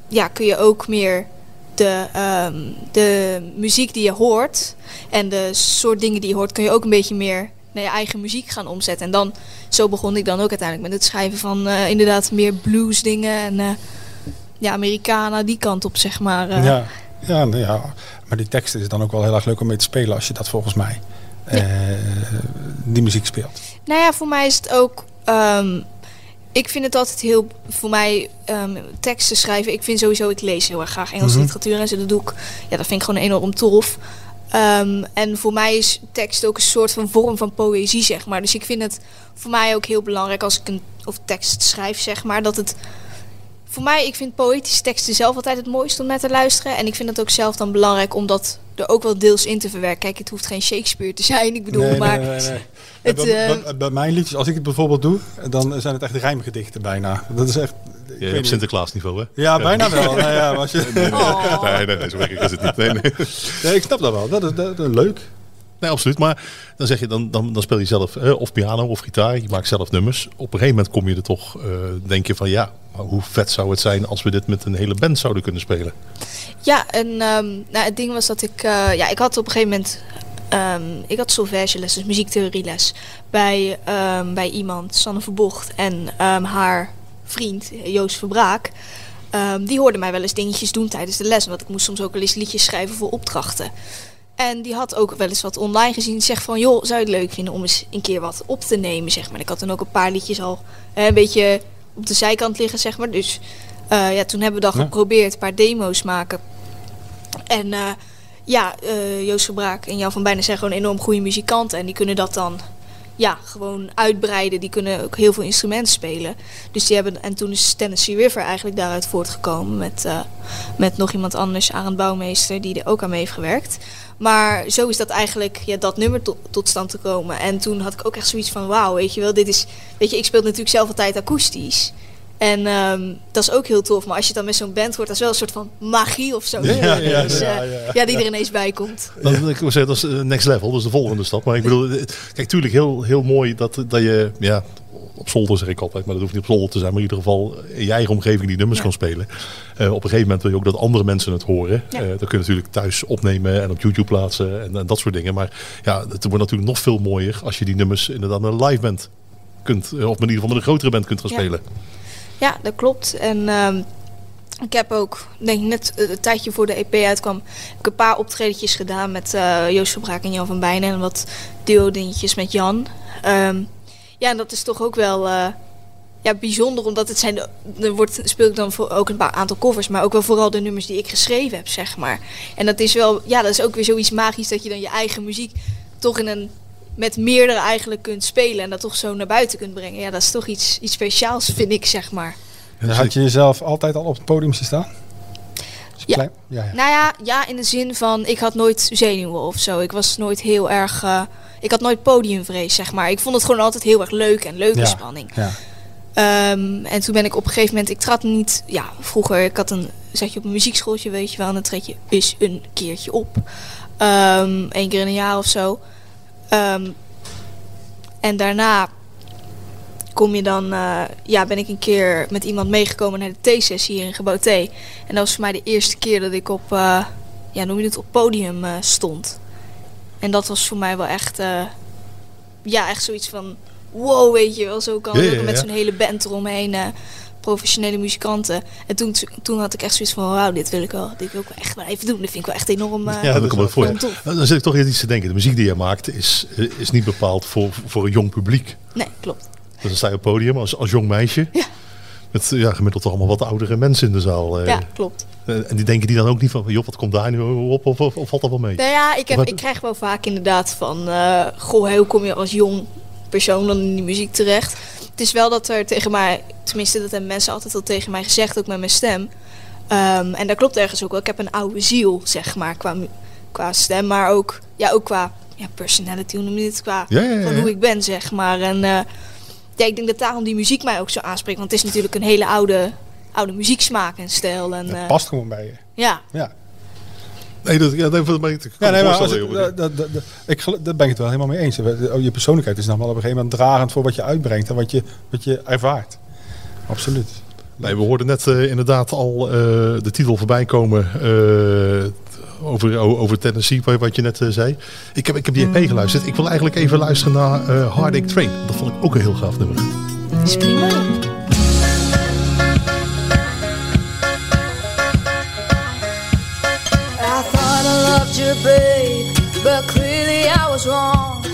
Speaker 8: ja, kun je ook meer de, ehm, de muziek die je hoort en de soort dingen die je hoort, kun je ook een beetje meer naar je eigen muziek gaan omzetten. En dan, zo begon ik dan ook uiteindelijk met het schrijven van eh, inderdaad meer blues dingen en eh, ja, Americana, die kant op zeg maar. eh.
Speaker 3: Ja, ja, nou ja, maar die tekst is dan ook wel heel erg leuk om mee te spelen als je dat volgens mij eh, die muziek speelt.
Speaker 8: Nou ja, voor mij is het ook. ehm, ik vind het altijd heel. Voor mij ehm, teksten schrijven. Ik vind sowieso. Ik lees heel erg graag Engelse
Speaker 3: Mhm.
Speaker 8: literatuur en zo. Dat doe ik. Ja, dat vind ik gewoon enorm tof. Ehm, en voor mij is tekst ook een soort van vorm van poëzie, zeg maar. Dus ik vind het voor mij ook heel belangrijk als ik een of tekst schrijf, zeg maar, dat het. Voor mij, ik vind poëtische teksten zelf altijd het mooiste om naar te luisteren. En ik vind het ook zelf dan belangrijk om dat er ook wel deels in te verwerken. Kijk, het hoeft geen Shakespeare te zijn, ik bedoel,
Speaker 3: Nee,
Speaker 8: maar.
Speaker 3: nee, nee, nee.
Speaker 8: Het,
Speaker 3: bij,
Speaker 8: eh,
Speaker 3: bij- bij mijn liedjes, als ik het bijvoorbeeld doe, dan zijn het echt rijmgedichten bijna. Dat is echt. ik weet
Speaker 2: Ja, op
Speaker 3: niet.
Speaker 2: Sinterklaas niveau, hè?
Speaker 3: Ja, bijna wel. nou ja, maar als je...
Speaker 8: Oh.
Speaker 2: Nee, nee, nee, zo is het niet. Nee, nee.
Speaker 3: Nee, ik snap dat wel. Dat is, dat, dat is leuk.
Speaker 2: Nee, absoluut. Maar dan zeg je, dan, dan, dan speel je zelf eh, of piano of gitaar. Je maakt zelf nummers. Op een gegeven moment kom je er toch, eh, denk je van ja, hoe vet zou het zijn als we dit met een hele band zouden kunnen spelen?
Speaker 8: Ja, en ehm, nou, het ding was dat ik... eh, ja, ik had op een gegeven moment... ehm, ik had solfègeles, dus muziektheorieles. Bij, ehm, bij iemand, Sanne Verbocht. En haar vriend, Joost Verbraak. die hoorde mij wel eens dingetjes doen tijdens de les. Want ik moest soms ook wel eens liedjes schrijven voor opdrachten. En die had ook wel eens wat online gezien. Zegt van, joh, zou je het leuk vinden om eens een keer wat op te nemen, zeg maar. Ik had dan ook een paar liedjes al een beetje op de zijkant liggen, zeg maar. Dus eh, ja, toen hebben we dan
Speaker 3: Ja.
Speaker 8: geprobeerd een paar demo's maken. En eh, ja, eh, Joost Verbraak en Jan van Bijnen zijn gewoon enorm goede muzikanten. En die kunnen dat dan ja, gewoon uitbreiden. Die kunnen ook heel veel instrumenten spelen. Dus die hebben, en toen is Tennessee River eigenlijk daaruit voortgekomen. Met, met nog iemand anders, Arend Bouwmeester, die er ook aan mee heeft gewerkt. Maar zo is dat eigenlijk, dat nummer tot, tot stand te komen. En toen had ik ook echt zoiets van, wauw, weet je wel, dit is... Weet je, ik speel natuurlijk zelf altijd akoestisch. En ehm, dat is ook heel tof. Maar als je dan met zo'n band hoort, dat is wel een soort van magie of zo.
Speaker 2: Ja, ja, ja,
Speaker 8: Dus, eh,
Speaker 2: ja,
Speaker 8: die er ineens bij komt.
Speaker 2: Dat, ik wil zeggen, dat is eh, next level, dat is de volgende stap. Maar ik bedoel, eh, kijk, tuurlijk heel, heel mooi dat, dat je, ja, op zolder zeg ik altijd, maar dat hoeft niet op zolder te zijn, maar in ieder geval in je eigen omgeving die nummers kan spelen. Op een gegeven moment wil je ook dat andere mensen het horen. Eh, dat kun je natuurlijk thuis opnemen en op YouTube plaatsen en, en dat soort dingen. Maar ja, het wordt natuurlijk nog veel mooier als je die nummers inderdaad een live band kunt, of in ieder geval met een grotere band kunt gaan spelen.
Speaker 8: Ja, dat klopt. En ehm, ik heb ook, denk net eh, een tijdje voor de EP uitkwam, heb ik een paar optredetjes gedaan met eh, Joost Verbraak en Jan van Bijnen. En wat duo dingetjes met Jan. Ehm, ja, en dat is toch ook wel eh, ja, bijzonder, omdat het zijn, er wordt, speel ik dan voor ook een paar aantal covers, maar ook wel vooral de nummers die ik geschreven heb, zeg maar. En dat is wel, ja, dat is ook weer zoiets magisch dat je dan je eigen muziek toch in een met meerdere eigenlijk kunt spelen en dat toch zo naar buiten kunt brengen. Ja, dat is toch iets, iets speciaals, vind ik, zeg maar.
Speaker 3: En had je jezelf altijd al op het podium staan?
Speaker 8: Ja.
Speaker 3: ja, ja.
Speaker 8: Nou ja, ja, in de zin van ik had nooit zenuwen of zo. Ik was nooit heel erg. eh, ik had nooit podiumvrees, zeg maar. Ik vond het gewoon altijd heel erg leuk en leuke
Speaker 3: Ja.
Speaker 8: spanning.
Speaker 3: Ja.
Speaker 8: Ehm, en toen ben ik op een gegeven moment, ik trad niet, ja, vroeger, ik had een, zat je op een muziekschooltje, weet je wel, en dan treed je eens een keertje op. Eén keer in een jaar of zo. Ehm, en daarna kom je dan, eh, ja, ben ik een keer met iemand meegekomen naar de T-sessie hier in Gebouw T. En dat was voor mij de eerste keer dat ik op, eh, ja, noem je het, op podium eh, stond. En dat was voor mij wel echt, ja, echt zoiets van, wow, weet je wel, zo kan het met zo'n hele band eromheen. Eh, professionele muzikanten. En toen, toen had ik echt zoiets van, wauw, dit wil ik wel, dit wil ik wel echt wel even doen. Dat vind ik wel echt enorm, eh,
Speaker 2: Ja, dat kan voor.
Speaker 8: tof.
Speaker 2: Dan zit ik toch iets te denken. De muziek die je maakt is, eh, is niet bepaald voor, voor een jong publiek.
Speaker 8: Nee, klopt.
Speaker 2: Dus dan sta je op het podium als, als jong meisje.
Speaker 8: Ja.
Speaker 2: Met ja, gemiddeld toch allemaal wat oudere mensen in de zaal. eh.
Speaker 8: Ja, klopt.
Speaker 2: Eh, en die denken die dan ook niet van, joh, wat komt daar nu op? Of, of, of valt dat wel mee?
Speaker 8: Nou ja, ik, heb, ik krijg wel vaak inderdaad van... eh goh, hoe kom je als jong persoon dan in die muziek terecht? Het is wel dat er tegen mij... Tenminste, dat hebben mensen altijd al tegen mij gezegd, ook met mijn stem. Ehm, en dat klopt ergens ook wel. Ik heb een oude ziel, zeg maar, qua, qua stem. Maar ook, ja, ook qua ja, personality, hoe noem je het? Qua
Speaker 2: Ja, ja, ja,
Speaker 8: van hoe ik ben, zeg maar. En eh, ja, ik denk dat daarom die muziek mij ook zo aanspreekt. Want het is natuurlijk een hele oude, oude muzieksmaak en stijl. En,
Speaker 3: Dat
Speaker 8: eh,
Speaker 3: past gewoon bij je.
Speaker 8: ja,
Speaker 3: Ja.
Speaker 2: Nee, dat, ja, dat, dat, ik
Speaker 3: Ja, nee, maar ik, dat, dat, dat, dat- ik, daar ben ik het wel helemaal mee eens. Oh, Je persoonlijkheid is dan wel op een gegeven moment dragend voor wat je uitbrengt en wat je, wat je ervaart. Absoluut.
Speaker 2: Nee, we hoorden net eh, inderdaad al eh, de titel voorbij komen eh, over, over Tennessee, wat- wat je net eh, zei. Ik heb, ik heb die EP geluisterd. Ik wil eigenlijk even luisteren naar eh Heartache Train. Dat vond ik ook een heel gaaf nummer.
Speaker 8: is prima.
Speaker 7: Babe, but clearly I was wrong.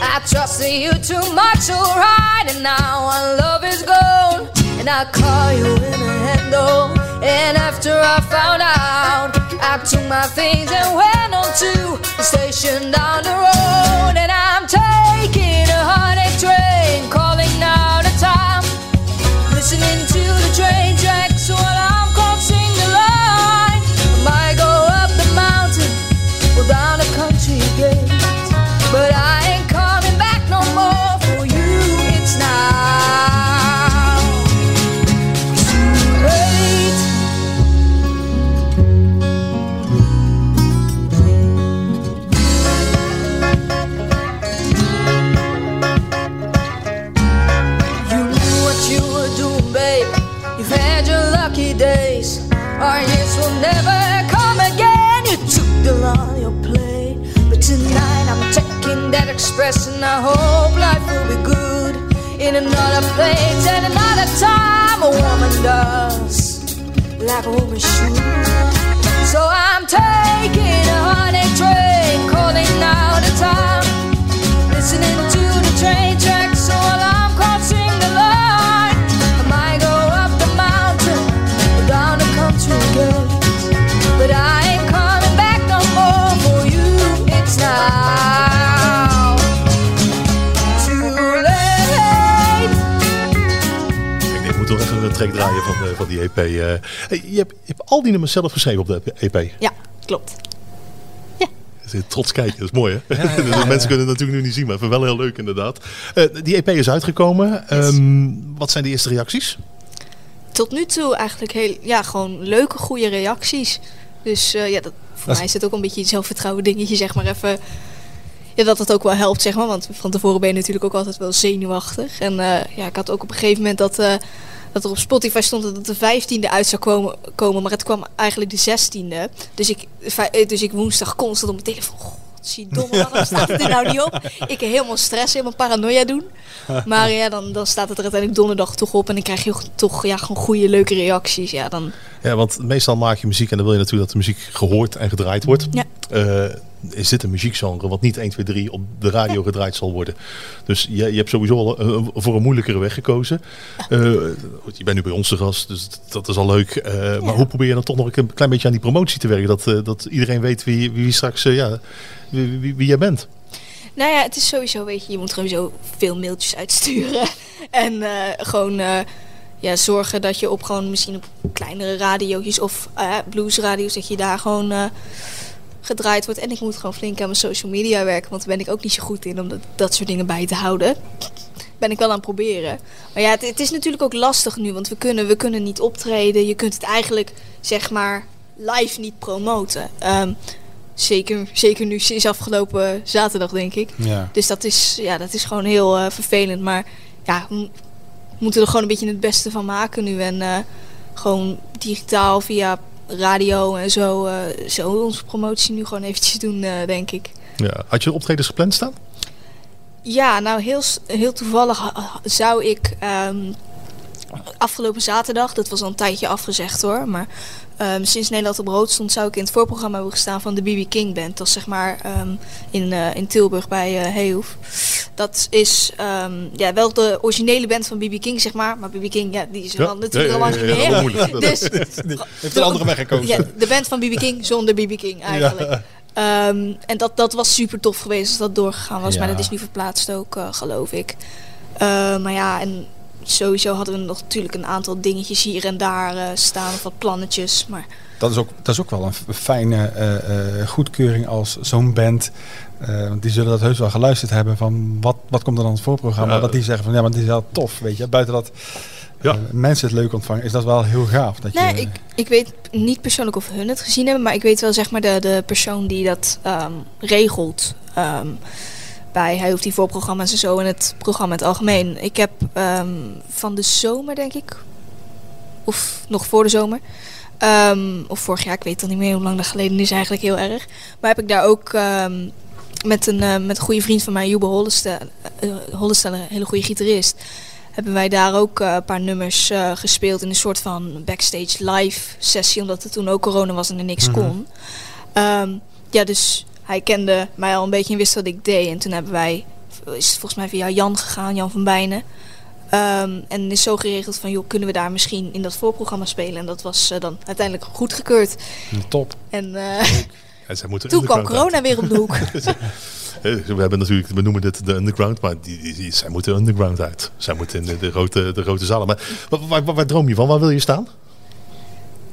Speaker 7: I trusted you too much, alright, and now our love is gone. And I call you in a handle, and after I found out, I took my things and went on to the station down the road. And I'm and I hope life will be good. In another place and another time, a woman does like a woman should. So I'm taking a heartache train, calling now the time. Listening to the train
Speaker 2: track draaien van, eh, van die EP. eh. Je, hebt, je hebt al die nummers zelf geschreven op de EP.
Speaker 8: Ja, klopt.
Speaker 2: Trots kijken, dat is mooi hè? <laughs> Mensen kunnen het natuurlijk nu niet zien, maar wel heel leuk inderdaad. Eh, die EP is uitgekomen. Ehm, wat zijn de eerste reacties?
Speaker 8: Tot nu toe eigenlijk heel, ja, gewoon leuke, goede reacties. Dus eh, ja, dat, voor
Speaker 3: Dat
Speaker 8: mij is het ook een beetje een zelfvertrouwen dingetje, zeg maar even. Ja, dat het ook wel helpt, zeg maar. Want van tevoren ben je natuurlijk ook altijd wel zenuwachtig. En eh, ja, ik had ook op een gegeven moment dat, eh, dat er op Spotify stond dat het de 15e uit zou komen, komen. Maar het kwam eigenlijk de 16e. Dus ik, eh, dus ik woensdag constant op mijn telefoon. Godverdomme, <laughs> waarom staat het er nou niet op? Ik helemaal stress, helemaal paranoia doen. Maar ja, dan, dan staat het er uiteindelijk donderdag toch op. En dan krijg je toch ja, gewoon goede, leuke reacties. Ja, dan,
Speaker 2: Ja, want meestal maak je muziek en dan wil je natuurlijk dat de muziek gehoord en gedraaid wordt.
Speaker 8: Ja.
Speaker 2: Eh, is dit een muziekgenre wat niet 1, 2, 3 op de radio gedraaid zal worden? Dus je, je hebt sowieso al eh, voor een moeilijkere weg gekozen. Eh, je bent nu bij ons te gast, dus dat is al leuk. Eh, Maar hoe probeer je dan toch nog een klein beetje aan die promotie te werken? Dat, dat iedereen weet wie, wie straks, ja, wie, wie, wie jij bent.
Speaker 8: Nou ja, het is sowieso, weet je, je moet sowieso veel mailtjes uitsturen. <laughs> En gewoon ja, zorgen dat je op gewoon misschien op kleinere radio's of eh bluesradio's, dat je daar gewoon gedraaid wordt. En ik moet gewoon flink aan mijn social media werken, want daar ben ik ook niet zo goed in om dat, dat soort dingen bij te houden. Ben ik wel aan het proberen. Maar ja, het, het is natuurlijk ook lastig nu, want we kunnen, we kunnen niet optreden. Je kunt het eigenlijk, zeg maar, live niet promoten. Ehm, zeker, zeker nu sinds afgelopen zaterdag, denk ik.
Speaker 3: Ja.
Speaker 8: Dus dat is, ja, dat is gewoon heel eh, vervelend. Maar ja, we mo- moeten er gewoon een beetje het beste van maken nu. En eh, gewoon digitaal via radio en zo, eh, zo onze promotie nu gewoon eventjes doen, eh, denk ik.
Speaker 2: Ja. Had je optredens gepland staan?
Speaker 8: Ja, nou heel, heel toevallig zou ik ehm, afgelopen zaterdag, dat was al een tijdje afgezegd hoor, maar ehm, sinds Nederland op rood stond, zou ik in het voorprogramma hebben gestaan van de BB King Band. Dat is zeg maar ehm, in, eh, in Tilburg bij Heehoef. Dat is ehm, ja, wel de originele band van BB King, zeg maar, maar BB King, ja, die is er
Speaker 2: Ja.
Speaker 8: dan natuurlijk
Speaker 2: Ja,
Speaker 8: al lang
Speaker 2: ja,
Speaker 8: niet meer. <laughs> Dus <laughs>
Speaker 3: Heeft een andere weg gekozen.
Speaker 8: ja, de band van BB King zonder BB King eigenlijk. En dat, dat was super tof geweest als dat doorgegaan was. Maar dat is nu verplaatst ook, eh, geloof ik. Maar ja, en sowieso hadden we nog natuurlijk een aantal dingetjes hier en daar eh, staan. Of wat plannetjes. Maar
Speaker 3: Dat is ook, dat is ook wel een fijne eh, eh, goedkeuring als zo'n band. eh, want die zullen dat heus wel geluisterd hebben van wat, wat komt er dan in het voorprogramma.
Speaker 2: Ja.
Speaker 3: Dat die zeggen van ja, maar dit is wel tof. Weet je, buiten dat
Speaker 2: Ja.
Speaker 3: mensen het leuk ontvangen, is dat wel heel gaaf. Dat
Speaker 8: nee,
Speaker 3: je,
Speaker 8: ik, ik weet niet persoonlijk of hun het gezien hebben. Maar ik weet wel zeg maar de, de persoon die dat ehm, regelt. ehm, bij hij hoeft die voorprogramma's en zo en het programma in het algemeen. Ik heb ehm, van de zomer denk ik Of nog voor de zomer. Ehm, of vorig jaar, ik weet al niet meer hoe lang dat geleden is eigenlijk heel erg. Maar heb ik daar ook ehm, met, een, eh, met een goede vriend van mij, Jube Hollestel, eh, Hollestel, een hele goede gitarist, hebben wij daar ook eh, een paar nummers gespeeld in een soort van backstage live sessie, omdat het toen ook corona was en er niks kon. Ehm, ja, dus hij kende mij al een beetje en wist wat ik deed. En toen hebben wij, is het volgens mij via Jan gegaan, Jan van Bijnen. Ehm, en is zo geregeld van, joh, kunnen we daar misschien in dat voorprogramma spelen? En dat was eh, dan uiteindelijk goedgekeurd.
Speaker 3: Top.
Speaker 8: En eh,
Speaker 2: Ja, <laughs>
Speaker 8: toen kwam corona weer om de hoek. <laughs>
Speaker 2: We hebben natuurlijk, we noemen dit de underground, maar die, die, die- zij moeten underground uit. Zij moeten in de, de, grote, de grote zalen. Maar waar, waar, waar, waar droom je van? Waar wil je staan?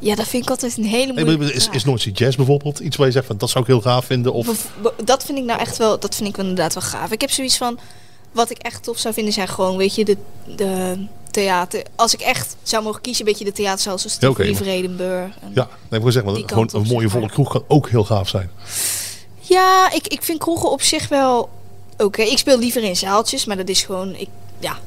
Speaker 8: Ja, dat vind ik altijd een hele moeilijke
Speaker 2: maar Is, is Noordzee Jazz bijvoorbeeld iets waar je zegt van dat zou ik heel gaaf vinden? Of,
Speaker 8: Bev- Dat vind ik nou echt wel, dat vind ik wel inderdaad wel gaaf. Ik heb zoiets van, wat ik echt tof zou vinden zijn gewoon, weet je, de, de theater. Als ik echt zou mogen kiezen, een beetje de theaterzaal zoals
Speaker 2: Ja, maar-
Speaker 8: Vredenburg. En-
Speaker 2: ja, nee, ik wil zeggen, want gewoon een mooie
Speaker 8: maar.
Speaker 2: volle kroeg kan ook heel gaaf zijn.
Speaker 8: Ja, ik, ik vind kroegen op zich wel oké. Ik speel liever in zaaltjes, maar dat is gewoon, ik, ja,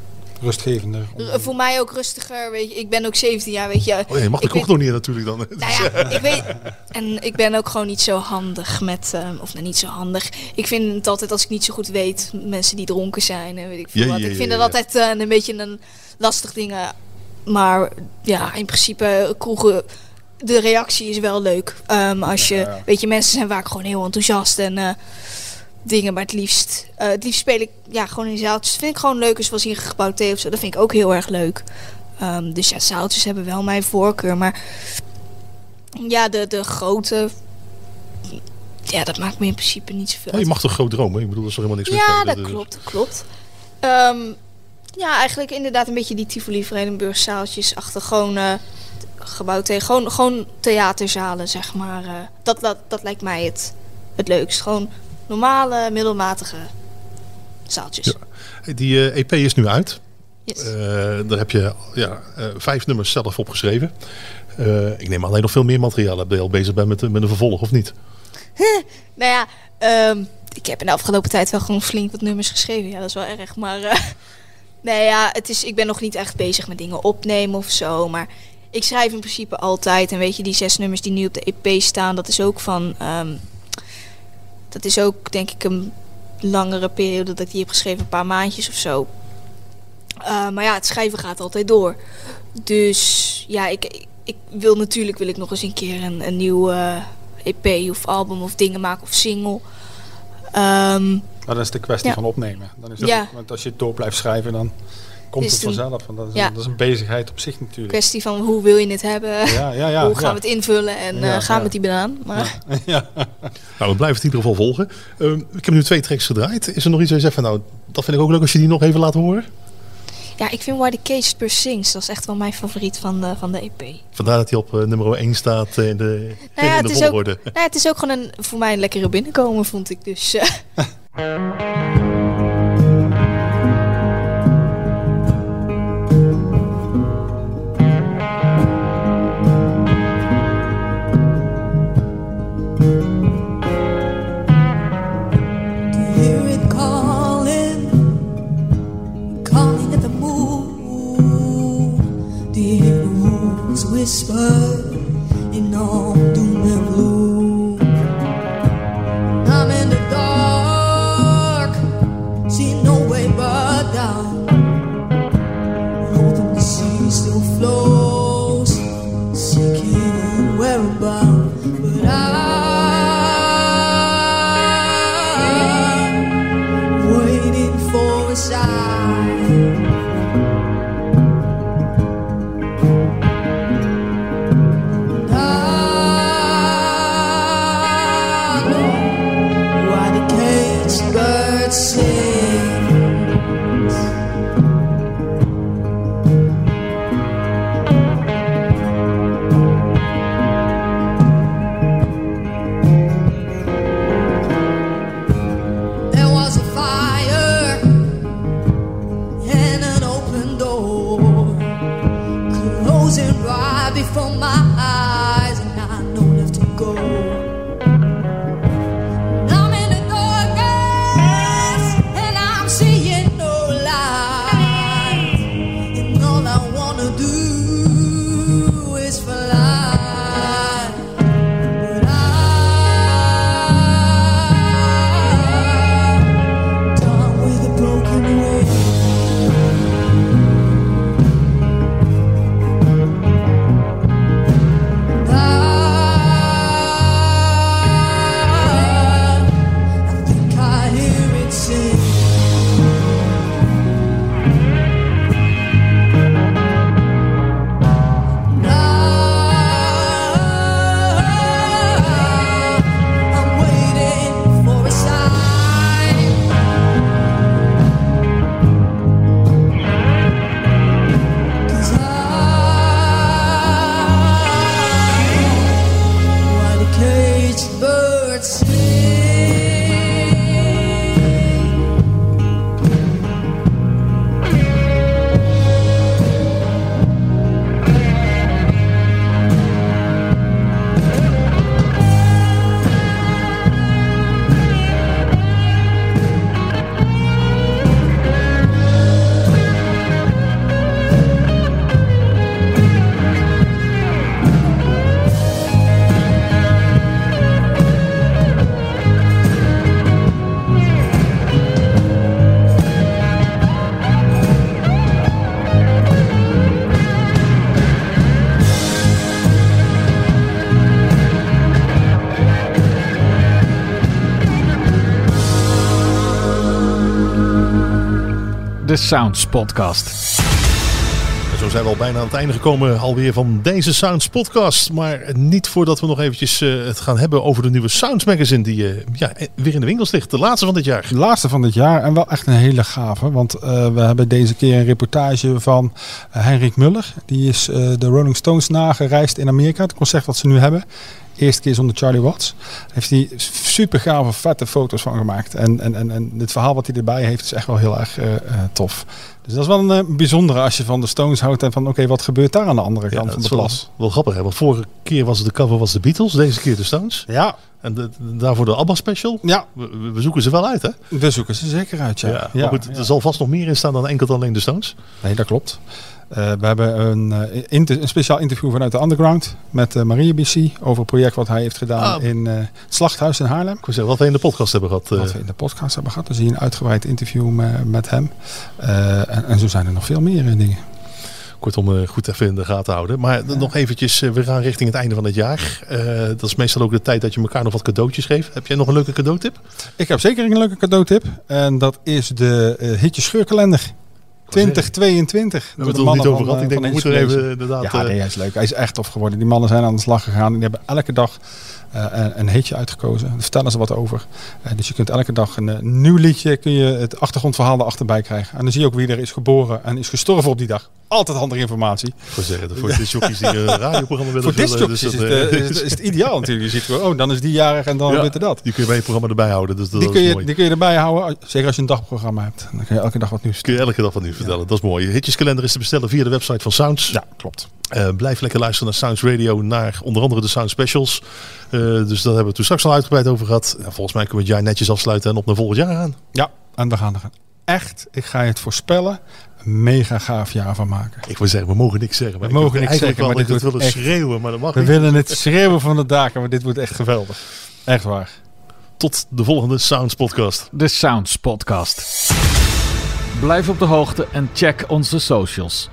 Speaker 3: Rustgevender.
Speaker 8: voor mij ook rustiger. Weet je, ik ben ook 17 jaar, weet je.
Speaker 2: Oh, je mag de
Speaker 8: Ik
Speaker 2: kroeg
Speaker 8: weet-
Speaker 2: nog niet natuurlijk dan.
Speaker 8: Nou ja, <laughs> ik weet. En ik ben ook gewoon niet zo handig met. ehm, of nou, niet zo handig. Ik vind het altijd als ik niet zo goed weet. mensen die dronken zijn en weet ik veel
Speaker 2: Ja,
Speaker 8: wat.
Speaker 2: ja,
Speaker 8: ik vind dat altijd eh, een beetje een lastig ding. eh. Maar ja, in principe eh, kroegen. De reactie is wel leuk. Ehm, als je. Weet je, mensen zijn vaak gewoon heel enthousiast en. eh, dingen, maar het liefst, eh, het liefst speel ik ja, gewoon in zaaltjes. Dat vind ik gewoon leuk, zoals hier gebouwd thee of zo. Dat vind ik ook heel erg leuk. Ehm, dus ja, zaaltjes hebben wel mijn voorkeur. Maar ja, de, de grote. Ja, dat maakt me in principe niet zoveel.
Speaker 2: Ja, je mag toch groot dromen? Ik bedoel, er is toch helemaal niks
Speaker 8: Ja,
Speaker 2: mee?
Speaker 8: dat
Speaker 2: Dus-
Speaker 8: klopt, dat klopt. Ehm, ja, eigenlijk inderdaad een beetje die Tivoli Vredenburg zaaltjes achter gewoon eh gebouwd tegen gewoon, gewoon theaterzalen, zeg maar. eh. dat, dat, dat lijkt mij het, het leukst. Gewoon normale, middelmatige zaaltjes.
Speaker 2: Ja. Die eh, EP is nu uit.
Speaker 8: Yes.
Speaker 2: Eh, daar heb je ja, eh, vijf nummers zelf opgeschreven. Ik neem alleen nog veel meer materiaal. Heb je al bezig bent met, met een vervolg of niet? <laughs>
Speaker 8: Nou ja, ehm, ik heb in de afgelopen tijd wel gewoon flink wat nummers geschreven. Ja, dat is wel erg. Maar <laughs> nee, ja, het is, ik ben nog niet echt bezig met dingen opnemen of zo. Maar ik schrijf in principe altijd. En weet je, die zes nummers die nu op de EP staan, dat is ook van. ehm, dat is ook denk ik een langere periode dat ik die heb geschreven, een paar maandjes of zo. Eh, maar ja, het schrijven gaat altijd door. Dus ja, ik, ik, wil natuurlijk wil ik nog eens een keer een, een nieuw eh, EP of album of dingen maken of single. Ehm,
Speaker 3: Maar dat is de kwestie
Speaker 8: Ja.
Speaker 3: van opnemen. Dan is dat,
Speaker 8: Ja.
Speaker 3: Want als je door blijft schrijven, dan komt het vanzelf. Want dat, is,
Speaker 8: Ja.
Speaker 3: dat is een bezigheid op zich natuurlijk.
Speaker 8: kwestie van hoe wil je het hebben?
Speaker 3: Ja, ja, ja. <laughs>
Speaker 8: hoe gaan
Speaker 3: ja.
Speaker 8: we het invullen en
Speaker 3: Ja,
Speaker 8: eh, gaan
Speaker 3: ja.
Speaker 8: met die banaan? Maar <laughs>
Speaker 3: ja.
Speaker 2: Nou, we blijven het in ieder geval volgen. Ehm, ik heb nu twee tracks gedraaid. Is er nog iets waar je zegt van nou, dat vind ik ook leuk als je die nog even laat horen?
Speaker 8: ja, ik vind Why the Caged Bird Sings, dat is echt wel mijn favoriet van de, van de EP.
Speaker 2: Vandaar dat hij op eh, nummer 1 staat eh, in de,
Speaker 8: Nou ja,
Speaker 2: in
Speaker 8: het
Speaker 2: de
Speaker 8: is, ook,
Speaker 2: volgorde.
Speaker 8: nou ja, het is ook gewoon een, voor mij een lekkere binnenkomen, vond ik. Dus <laughs>
Speaker 7: whisper in all
Speaker 1: de Sounds Podcast.
Speaker 2: En zo zijn we al bijna aan het einde gekomen alweer van deze Sounds podcast. Maar niet voordat we nog eventjes eh, het gaan hebben over de nieuwe Sounds magazine die eh, ja, weer in de winkels ligt. De laatste van dit jaar.
Speaker 3: De laatste van dit jaar en wel echt een hele gave. Want eh, we hebben deze keer een reportage van uh, Henrik Muller. Die is eh, de Rolling Stones nagereisd in Amerika. Het concert wat ze nu hebben. Eerste keer zonder Charlie Watts. Heeft hij super gave, vette foto's van gemaakt. En, en, en, en het verhaal wat hij erbij heeft is echt wel heel erg eh, eh, tof. Dus dat is wel een eh, bijzondere als je van de Stones houdt. En van oké, wat gebeurt daar aan de andere kant van de
Speaker 2: wel,
Speaker 3: plas?
Speaker 2: wel grappig hè. Want vorige keer was de cover was de Beatles. Deze keer de Stones.
Speaker 3: Ja,
Speaker 2: En de, daarvoor de ABBA special.
Speaker 3: ja,
Speaker 2: We, we- zoeken ze wel uit hè.
Speaker 3: we zoeken ze zeker uit. Ja,
Speaker 2: Ja, maar goed, er zal vast nog meer in staan dan enkel alleen de Stones.
Speaker 3: Nee, dat klopt. Eh, we hebben een, eh, inter- een speciaal interview vanuit de Underground met eh Maria BC over het project wat hij heeft gedaan
Speaker 2: Ah.
Speaker 3: in eh, het Slachthuis in Haarlem.
Speaker 2: Ik wil zeggen, wat we in de podcast hebben gehad. eh,
Speaker 3: Wat we in de podcast hebben gehad. Dus hier een uitgebreid interview me- met hem. Eh, en, en zo zijn er nog veel meer dingen.
Speaker 2: Kortom, eh, goed even in de gaten houden. Maar nog eventjes, we gaan richting het einde van het jaar. Eh, dat is meestal ook de tijd dat je elkaar nog wat cadeautjes geeft. Heb jij nog een leuke cadeautip?
Speaker 3: Ik heb zeker een leuke cadeautip. En dat is de eh Hitje Scheurkalender 2022.
Speaker 2: Daar hebben we
Speaker 3: Door
Speaker 2: het er niet over gehad.
Speaker 3: van,
Speaker 2: Ik denk,
Speaker 3: eh,
Speaker 2: we moeten er even inderdaad...
Speaker 3: Ja,
Speaker 2: eh,
Speaker 3: nee, hij is leuk. Hij is echt tof geworden. Die mannen zijn aan de slag gegaan. Die hebben elke dag eh, een, een hitje uitgekozen. Daar vertellen ze wat over. Eh, dus je kunt elke dag een eh, nieuw liedje, kun je het achtergrondverhaal erbij krijgen. En dan zie je ook wie er is geboren en is gestorven op die dag. Altijd handige informatie.
Speaker 2: Wil zeggen, voor de jockeys die een radioprogramma willen <laughs>
Speaker 3: Voor
Speaker 2: dus
Speaker 3: is, het,
Speaker 2: eh,
Speaker 3: eh, is, het- is het ideaal natuurlijk. Je ziet gewoon, oh, dan is die jarig en dan
Speaker 2: Ja.
Speaker 3: er dat.
Speaker 2: Die kun je bij je programma erbij houden. Dus dat
Speaker 3: Die kun, je,
Speaker 2: mooi.
Speaker 3: die kun je erbij houden, zeker als je een dagprogramma hebt. Dan kun je elke dag wat nieuws
Speaker 2: kun je elke dag wat nu vertellen. Dat is mooi. Hitjeskalender is te bestellen via de website van Sounds.
Speaker 3: Ja, klopt.
Speaker 2: Eh, blijf lekker luisteren naar Sounds Radio, naar onder andere de Sound Specials. Eh, dus daar hebben we toen straks al uitgebreid over gehad. Ja, volgens mij kunnen we het jaar netjes afsluiten en op naar volgend jaar gaan.
Speaker 3: Ja, en we gaan er echt, ik ga je het voorspellen, een mega gaaf jaar van maken.
Speaker 2: Ik wil zeggen, we mogen niks zeggen. Maar
Speaker 3: We
Speaker 2: ik
Speaker 3: mogen niks zeggen, maar dit
Speaker 2: we willen
Speaker 3: echt-
Speaker 2: schreeuwen, maar dat mag
Speaker 3: We
Speaker 2: niet.
Speaker 3: willen het schreeuwen van de daken, maar dit wordt echt geweldig. Echt waar.
Speaker 2: Tot de volgende Sounds podcast.
Speaker 1: De Sounds Podcast. Blijf op de hoogte en check onze socials.